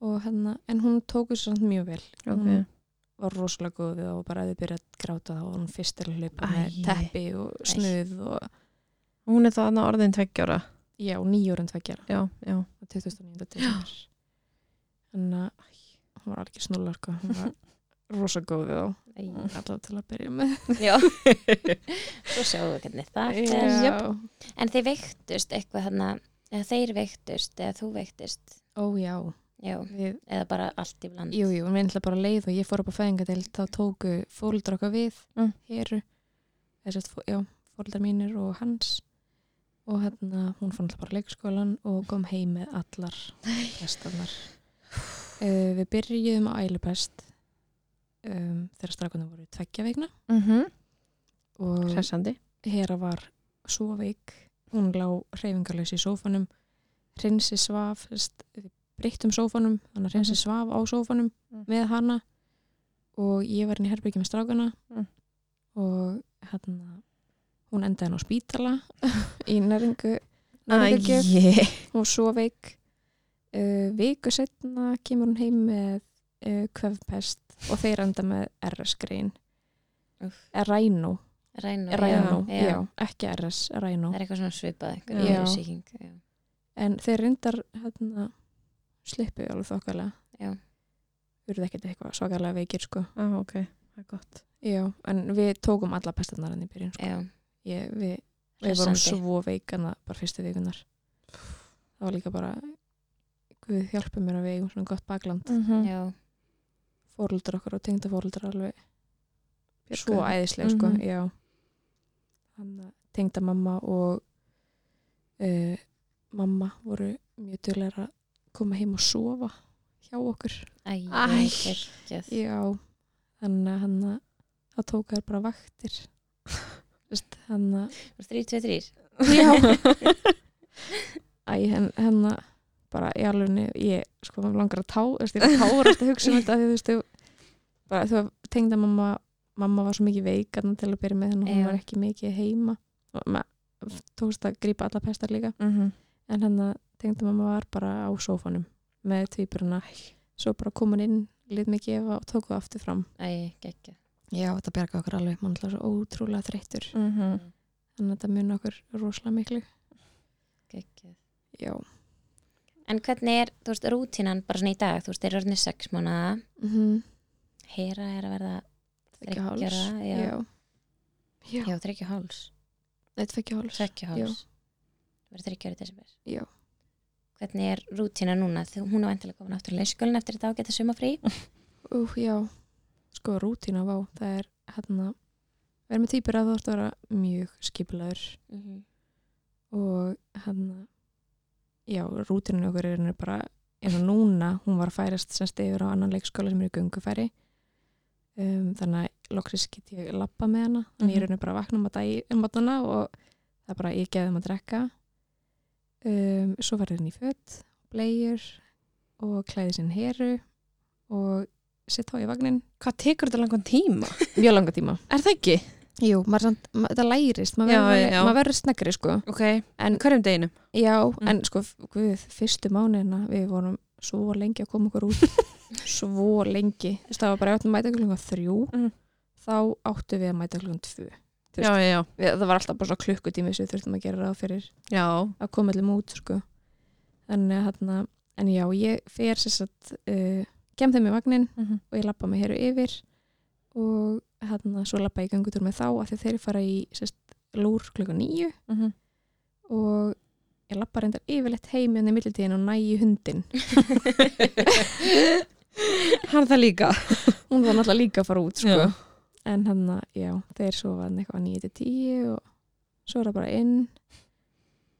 og hérna, en hún tók þessu samt mjög vel. Ok, hún var rosalega góð við og bara að þið byrja að gráta þá og hún fyrst til að hlaupa með teppi og snuð og hún er það orðin tveggjára já, nýjóran tveggjara Já, já, á 2009. desember. Þannig að hún var alveg snúlar sko. hún var (laughs) rosa góð við Æ. alltaf til að byrja með. Já, (laughs) svo sjáum við hvernig það já. En þeir veiktust eitthvað eða þeir veiktust, eða þú veiktust, ó já. Já, við, eða bara allt í bland. jú, jú, við ætla bara leið og ég fór upp á fæðingadeild þá tóku fóldra okkar við Mm. já, fóldrar mínir og hans. Og hérna hún fór alltaf bara leikskólan og kom heim með allar (laughs) hestarnar uh, við byrjuðum á ælupest um, þegar strakunum voru tveggja veikna Mhm. og hressandi Hera var svo veik hún lá hreyfingarlaus í sófanum Hreinsi svaf breyttum sófanum þannig að Hreinsi Mhm. svaf á sófanum Mm. með hana og ég var inn í herbyggi með strákana Mm. og hérna hún endaði á spítala (laughs) í næringu næringargjöf Æi, hún var svo veik uh, viku setna kemur hún heim með uh, kvefpest og þeir enda með RS-grein. Rhino, Rhino, já, já. já, ekki RS, Rhino Það er eitthvað svona svipað, en þeir reyndar hérna, slippu alveg þokkalega Já. urðu ekkert eitthvað svakalega veikir sko. ah, ok, það er gott já, en við tókum alla pestarnar hann í byrjun sko. Já, Ég, við, við vorum svo veikana bara fyrstu vikunar það var líka bara Guð hjálpa mér að við eigum svona gott bakland Mhm. Já, fóröldar okkar og tengda fóröldar alveg Björguðu. svo æðislega sko, Mhm. já þannig að tengda mamma og uh, mamma voru mjög duglegar að koma heim og sofa hjá okkur æ, Æ. já, þannig að hann að þá tók þær bara vaktir (laughs) hann að 3, 2, 3 já (laughs) æ, henn, henn að bara í alveg ég sko langar að tá ég tárast að hugsa um þetta því þú bara þú tengda mamma mamma var svo mikið veik þarna til að byrja með þannig að hún var ekki mikið heima. Og maður tókst að grípa alla pestar líka. Mhm. en hann að tengda mamma var bara á sófanum með tvíburuna svo bara kom hann inn, lit gefa og tók það aftur fram. Æ, já, þetta bjarga okkur alveg, mann er svo ótrúlega þreyttur. Mhm. þannig að þetta mun okkur rosalega miklu. Geggja já, En hvernig er, þú veist, rútínan bara svona í dag, þú veist, þeir eru orðinni sex mánuða mhm. Hera er að verða þryggjara, já, já, já. já þryggja háls Nei, tveggja háls Tveggja háls verður þryggjara í desember. Já. Hvernig er rútína núna? Þú, hún er vantilega komin aftur í leikskólinn eftir þetta ágæta sumafrí Ú, já, sko rútína vá, það er hérna erum með týpur að þú ert að vera mjög skipulegur Mhm. og hérna já, rútinu okkur er bara eins og núna, hún var að færast semst yfir á annan leikskóla sem er í göngufæri. Um, þannig að loksis get ég lappa með hana. Þannig ég er henni bara að vakna um að dagi um matana og það er bara ég geði um að drekka. Um, svo var henni í fött blegjur og klæði sinn heru og sitt á í vagnin Hvað tekur þetta langan tíma? mjög langa tíma. Er það ekki? Jú, maður, það lærist, maður verður, verður sneggri sko. Ok, en hverjum deginum? Já, Mm. en sko, við, fyrstu mánuðina við vorum svo lengi að koma okkur út (laughs) svo lengi Þú veist, það var bara áttum mæta klukkan þrjú Mm. þá áttu við að mæta klukkan tvö Já, já, við, það var alltaf bara svo klukkutími sem við þurftum að gera ráð fyrir já. að koma allir út sko. þannig að hérna en já, ég fer sér satt uh, kem þeim í vagnin Mhm. og ég lappa mig hér yfir og hérna svo lappa ég gangutur með þá af því þeir fara í sérst, lúr klukkan nýju Mhm. og ég lappa reyndar yfirleitt heim en í millitíðin og næ í hundin (laughs) Hann það líka. (laughs) hún var náttúrulega líka að fara út sko. En hann að, já, þeir sofa þarna eitthvað 9-10 og svo er það bara inn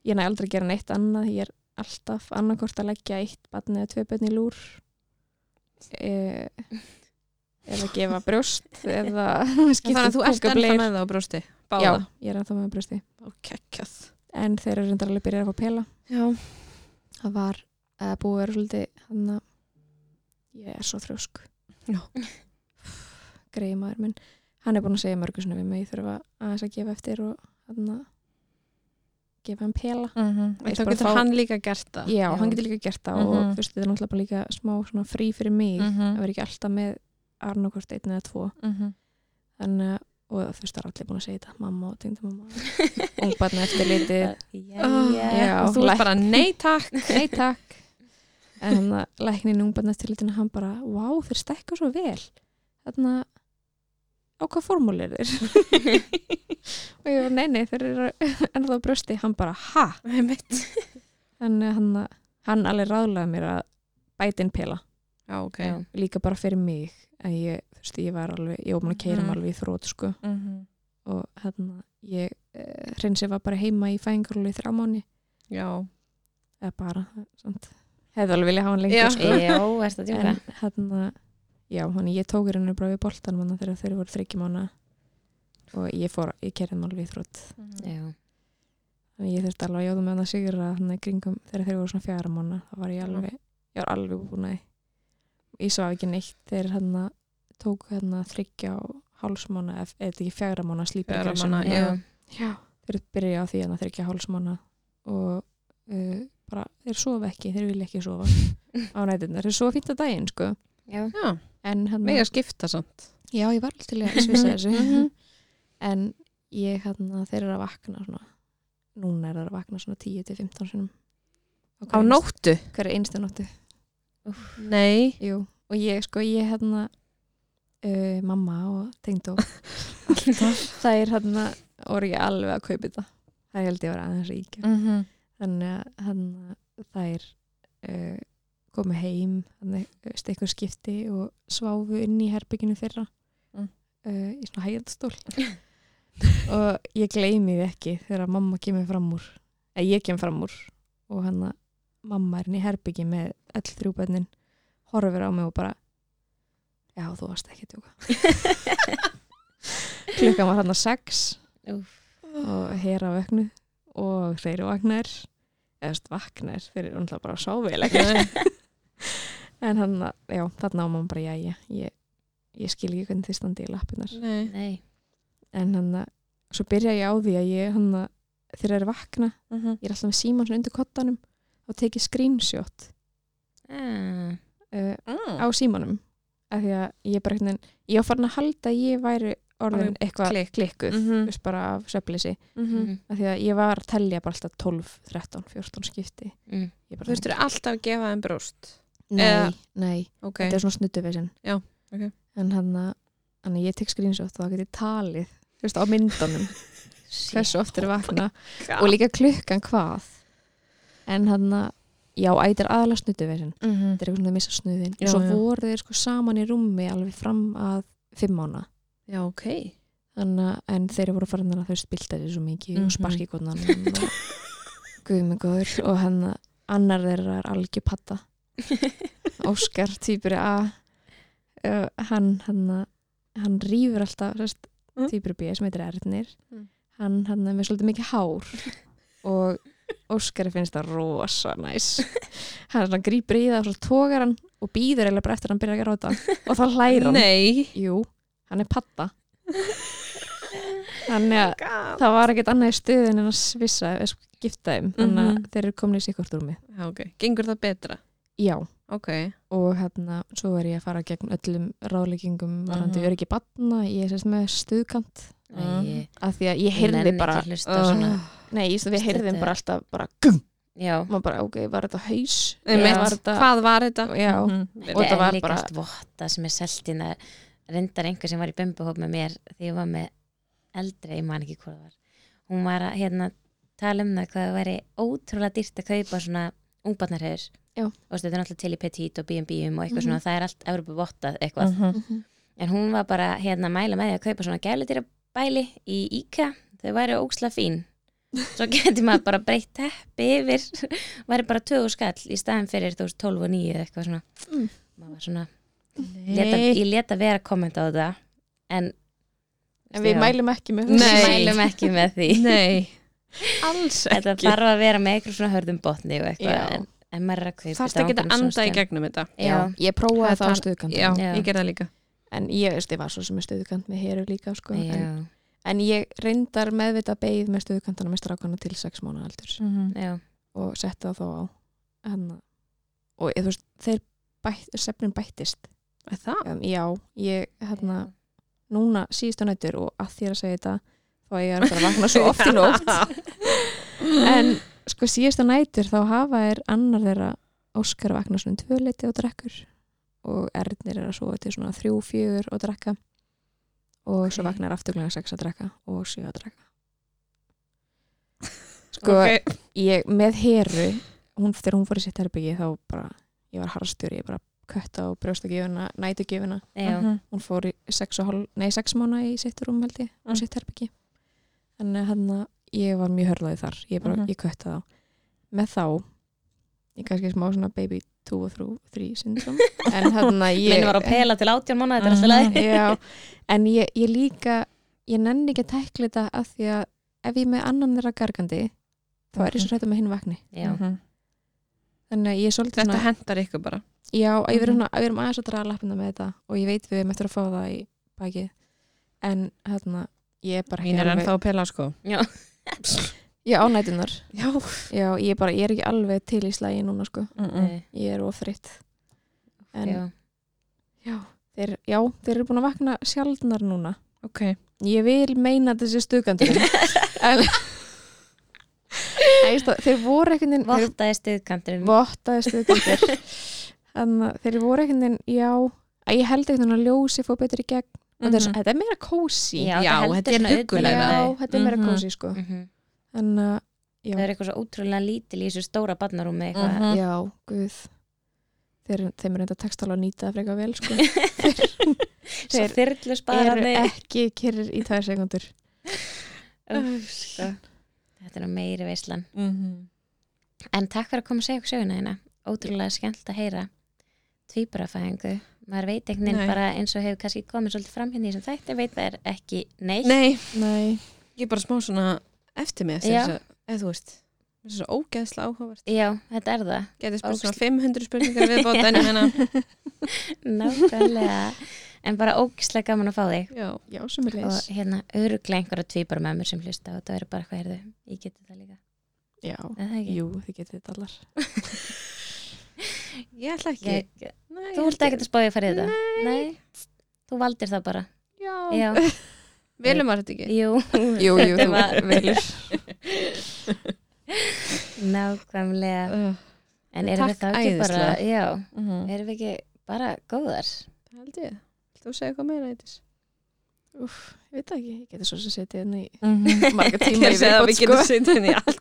ég næ aldrei að gera neitt annað ég er alltaf annarkort að leggja eitt barn eða tvö bönn í lúr (laughs) e eða gefa (laughs) brjóst eða Þannig að þú ert ennþá kúkableir. með það á brjósti. já, Báða. ég er ennþá með brjósti Ok, kjöð. en þeir eru reyndar alveg byrjað að fá pela Já. það var að búið að vera svolítið hann að ég er svo þrjósk Já. (sighs) greið maður minn hann er búin að segja mörgur svona við mig ég þurfa aðeins að gefa eftir og hann að gefa hann pela Mm -hmm. Þá getur fá- hann líka gert það. já, hann getur líka gert það og Mhm. þú veist, þetta er náttúrulega líka smá frí fyrir mig Mhm. að Arnokvort einn eða tvo. Mhm. þannig að og þú veist, það er allir búin að segja þetta. Mamma og tengda mamma. (laughs) Ungbarni eftir litið Já, Já, Og þú ert bara nei takk. nei takk. (laughs) En læknin ungbarni eftir litið hann bara, vá, þeir stekka svo vel. Þannig að á hvað formúli er þeir? (laughs) Og ég var, nei, nei, þeir eru ennþá brösti, hann bara, ha? Þannig að hann, hann alveg ráðlaði mér að bæta inn pela Já, ok. Já. líka bara fyrir mig en ég, þú veist, ég var alveg, ég var búin að keira mig alveg í þrótt sko Mhm. og hérna, ég uh, hreinsið var bara heima í fæðingarúli í þrjá mánu Já. eða bara, sant, hefði alveg vilja hafa hann lengur Já. sko Já, erst að djúka en hérna, já, hann ég tók hérna bara við boltan manna þegar þeir voru þryggja mánu og ég fór, ég keirði hann alveg í þrótt Já, þannig ég þurfti alveg að jóða með hann að sigra hann í kringum þegar þeir voru svona fjara mánu þá var ég alveg, ég var alveg búin að ég svaf ekki neitt þegar hann tók hérna þryggja og hálsmána, eða ekki fjara að já. já, þeir byrja á því að þryggja hálsmána og uh, bara, þeir sofa ekki, þeir vilja ekki sofa (laughs) á nætunar, þeir sofa fínt að daginn sko já, Já, en hann, mega skipta samt. já, ég var alltaf til að svissa þessu Mhm. (laughs) en ég hann þeir eru að vakna svona núna er það að vakna svona 10-15 sinum Á nóttu? hverju einstu nóttu Nei. Jú, og ég sko, ég hérna uh, mamma og tengdó (laughs) það er hérna voru ekki alveg að kaupa þetta það held ég að vera aðeins ríkja Mm -hmm. þannig að hann, það er uh, komið heim þannig stekkur skipti og sváfu inn í herbygginu þeirra Mm. uh, í svona hægðstól (laughs) og ég gleymi því ekki þegar mamma kemur fram úr eða ég kem fram úr og hann að mamma er inn í herbyggi með öll þrjú bönnin horfir á mig og bara Já, þú varst ekki að tjóka (laughs) Klukkan var hann að sex Úff. og hera vöknu og þeir vaknar eða veist, vaknar, þeir eru náttúrulega bara sávileg (laughs) en hann, já, þarna á maður bara já, ég, ég skil ekki hvernig þið standi í lappinar Nei. Nei, en hann að, svo byrja ég á því að ég hann að, þeir eru vakna Mhm. ég er alltaf með síman svona undir kottanum og tekið screenshot ah, uh, Mm. á símanum. Af því að ég bara veginn, ég var farin að halda að ég væri orðin eitthvað klikk. klikkuð, Mhm. þú veist bara af söflisi Mhm. mm, af því að ég var að tellja bara alltaf 12, 13, 14 skipti. Mm. Þú veist, þú er alltaf að gefa þeim brjóst. Nei, eða- nei, Ok, þetta er svona snuttuveisin Já, ok. en hann að hann að ég tek screenshot og það geti talið þú veist, á myndunum. (laughs) Hversu oft er vakna og líka klukkan hvað en hann að já, ættir aðalega snuttuveisin Mhm. þetta er eitthvað svona að missa snuðin Já, og svo já. voru þeir sko saman í rúmi alveg fram að fimm mána Já, ok þannig en þeir voru farin að þau spilta þessu svo mikið og Mhm. sparki konan (laughs) góður og hann annar þeirra er algjör patta (laughs) Óskar týpur A uh, hann hann hann rýfur alltaf sérst, Mm. týpur B sem heitir Ernir Mm. hann hann er með svolítið mikið hár (laughs) og Óskari finnst það rosa næs. Hann grípur í það og svo tógar hann og býður eða bara eftir að hann byrja að gráta. Og þá hlæra hann. Nei. Jú, hann er patta (laughs) Þannig að það var ekkert annað í stöðin en að svissa eða skipta þeim. Þannig að Mhm. þeir eru komin í sikkort rúmi Já, ok. Gengur það betra? Já, Ok og hérna svo er ég að fara gegn öllum ráðleggingum varandi Mhm. öryggi batna ég er sérst með stuðkant Æ, af því að ég heyrði bara svona nei, ég, við heyrðum Þetta- bara alltaf bara Já, maður bara ok, var þetta haus var þetta, Hvað var þetta? Já. Mhm. Og þetta var bara- votta sem er seltin að reyndar einhver sem var í bumbuhóp með mér því ég var með eldri, ég man ekki hvað það var hún var að hérna tala um það hvað það væri ótrúlega dýrt að kaupa svona ungbarnarhefur Já. Og þetta er náttúrulega til í Petit og B&B-um og eitthvað Mhm. svona, það er allt Európa vottað eitthvað, Mhm. Mhm. en hún var bara hérna að mæla með því að kaupa svona gælutýra bæli í IKEA, þau væri óksla fín svo (laughs) geti maður bara breytt teppi yfir, væri bara tögu skall í staðin fyrir þú veist 12 og 9 eða eitthvað svona Mm. maður var svona leta, ég leta vera að kommenta á þetta en, en við Já. mælum ekki með Nei. við mælum ekki með því Nei Alls þetta ekki þarf að vera með eitthvað svona hörðum botni og eitthvað en, en er að kaupa þetta að geta anda í gegnum þetta? Já, ég prófaði Það það á stuðkant Já, Já. ég gerði það líka. En ég veist, ég var svo sem er stuðkant með heru líka sko, en, en ég reyndar meðvita beigð með stuðkantana með strákana til sex mánu aldurs. Já, og setti það þó á hann og ég, þú veist, þeir bætt, sefnin bættist. Er það? um, já, ég hérna núna síðustu nættur og að þér að segja þetta þá ég er bara að vakna svo oft í nótt. (laughs) En sko síðustu nættur þá hafa er annar þeirra Óskar að vakna svona um tvö liti og drekkur og Ernir er að sofa til svona þrjú, fjögur og drekka og svo Ok. vaknar afturglega sex að drekka og sjö að drekka (laughs) sko Ok. ég með heru hún, þegar hún fór í sitt herbyggi þá bara, ég var harstjóri, ég bara kötta á brjóstakjöfuna, nætugjöfuna já, Mhm. hún fór í sex, og hálf, nei, sex mánu í sitt rúm held ég, á Mm. sitt herbyggi þannig að hérna, ég var mjög hörlaði þar. Ég bara, Mhm. ég kötta þá. Með þá, ég kannski smá svona baby 2 og 3 syndrom (laughs) en hérna ég minni var að pela til átján mánu þetta er alltaf leið já, (laughs) en ég, ég líka ég nenni ekki að tækla þetta af því að ef ég með annan þeirra gargandi þá er ég svo hrættu með hinn vakni. Já, Mhm. þannig að ég er svolítið Þetta svona hendar ykkur bara. Já, ég verðum Mhm. svona, við erum aðeins að draga lappina með þetta og ég veit við erum eftir að fá það í bakið. En hérna, ég er bara Mín er ennþá að pela sko. Já, ég ánætunar, Já. Já, ég er bara ég er ekki alveg til í slægi núna sko. Mm ég er ofþritt en já, já, þeir, já, þeir eru búin að vakna sjaldnar núna. Ok. Ég vil meina þessi stuðgandur (laughs) en þeir voru einhvern veginn vottaði stuðkanturinn vottaði stuðgandur (laughs) þannig að þeir voru einhvern veginn já, að ég held veginn að ljósi fór betur í gegn og þetta er, svo- þetta er meira kósi já, Já, þetta er utan já, þetta er meira Mhm. kósi sko. Mhm. en uh, já, það er eitthvað svo ótrúlega lítil í þessu stóra barnarúmi eitthvað. Mhm. já, guð. Þeir, þeim er enda textala að nýta það frekar vel sko. (laughs) Þeir þyrlu eru ekki kyrrir í tvær sekundur sko. þetta er meiri veislan. Mhm. en takk fyrir að koma að segja okkur söguna hérna. Ótrúlega skemmt að heyra. Tvíburafæðingu maður veit einhvern veginn Nei. bara eins og hefur kannski komið svolítið fram hérna í þessum þætti veit það er ekki neitt. Nei, Nei, ég er bara smá svona eftir mig þess að, eða þú veist það er svo ógeðslega áhugavert. Já, þetta er það. Getið spurt svona Ógeðslega. 500 spurningar við bóta (laughs) en ég meina nákvæmlega. En bara ógislega gaman að fá þig. Já, já, sem er og leis hérna öruglega einhverja tvíbara með mér sem hlusta og það eru bara hvað er þau, ég geti það líka. Já, er það ekki? jú, þið getið þetta allar. (laughs) (laughs) Ég ætla ekki. Ég, Nei, þú vilt ekki að spáði að fara í þetta? Nei. Þú valdir það bara. Já, Já, (laughs) velum maður þetta ekki? Jú, (laughs) Jú, jú, Þetta þú var- velur. (laughs) Nákvæmlega. Uh, En erum við þá ekki bara, já, uh erum við ekki bara góðar? held ég. Þú segir eitthvað meira eitthvað Úf, ég veit það ekki, ég geti svo sem setið henni í marga marga tíma í við viðbót, getum sko. setið inn í allt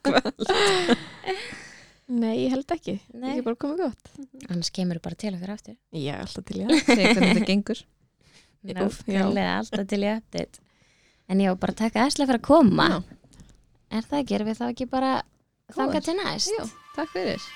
Nei, ég held ekki, Nei. ég er bara komið gott. Annars kemur bara til okkur aftur. Já, alltaf til ég (laughs) segir hvernig þetta gengur. Nákvæmlega, alltaf til í update. En já, bara taka æslega fyrir að koma. Já. Er það ekki, erum við þá ekki bara þangað til næst? Já, takk fyrir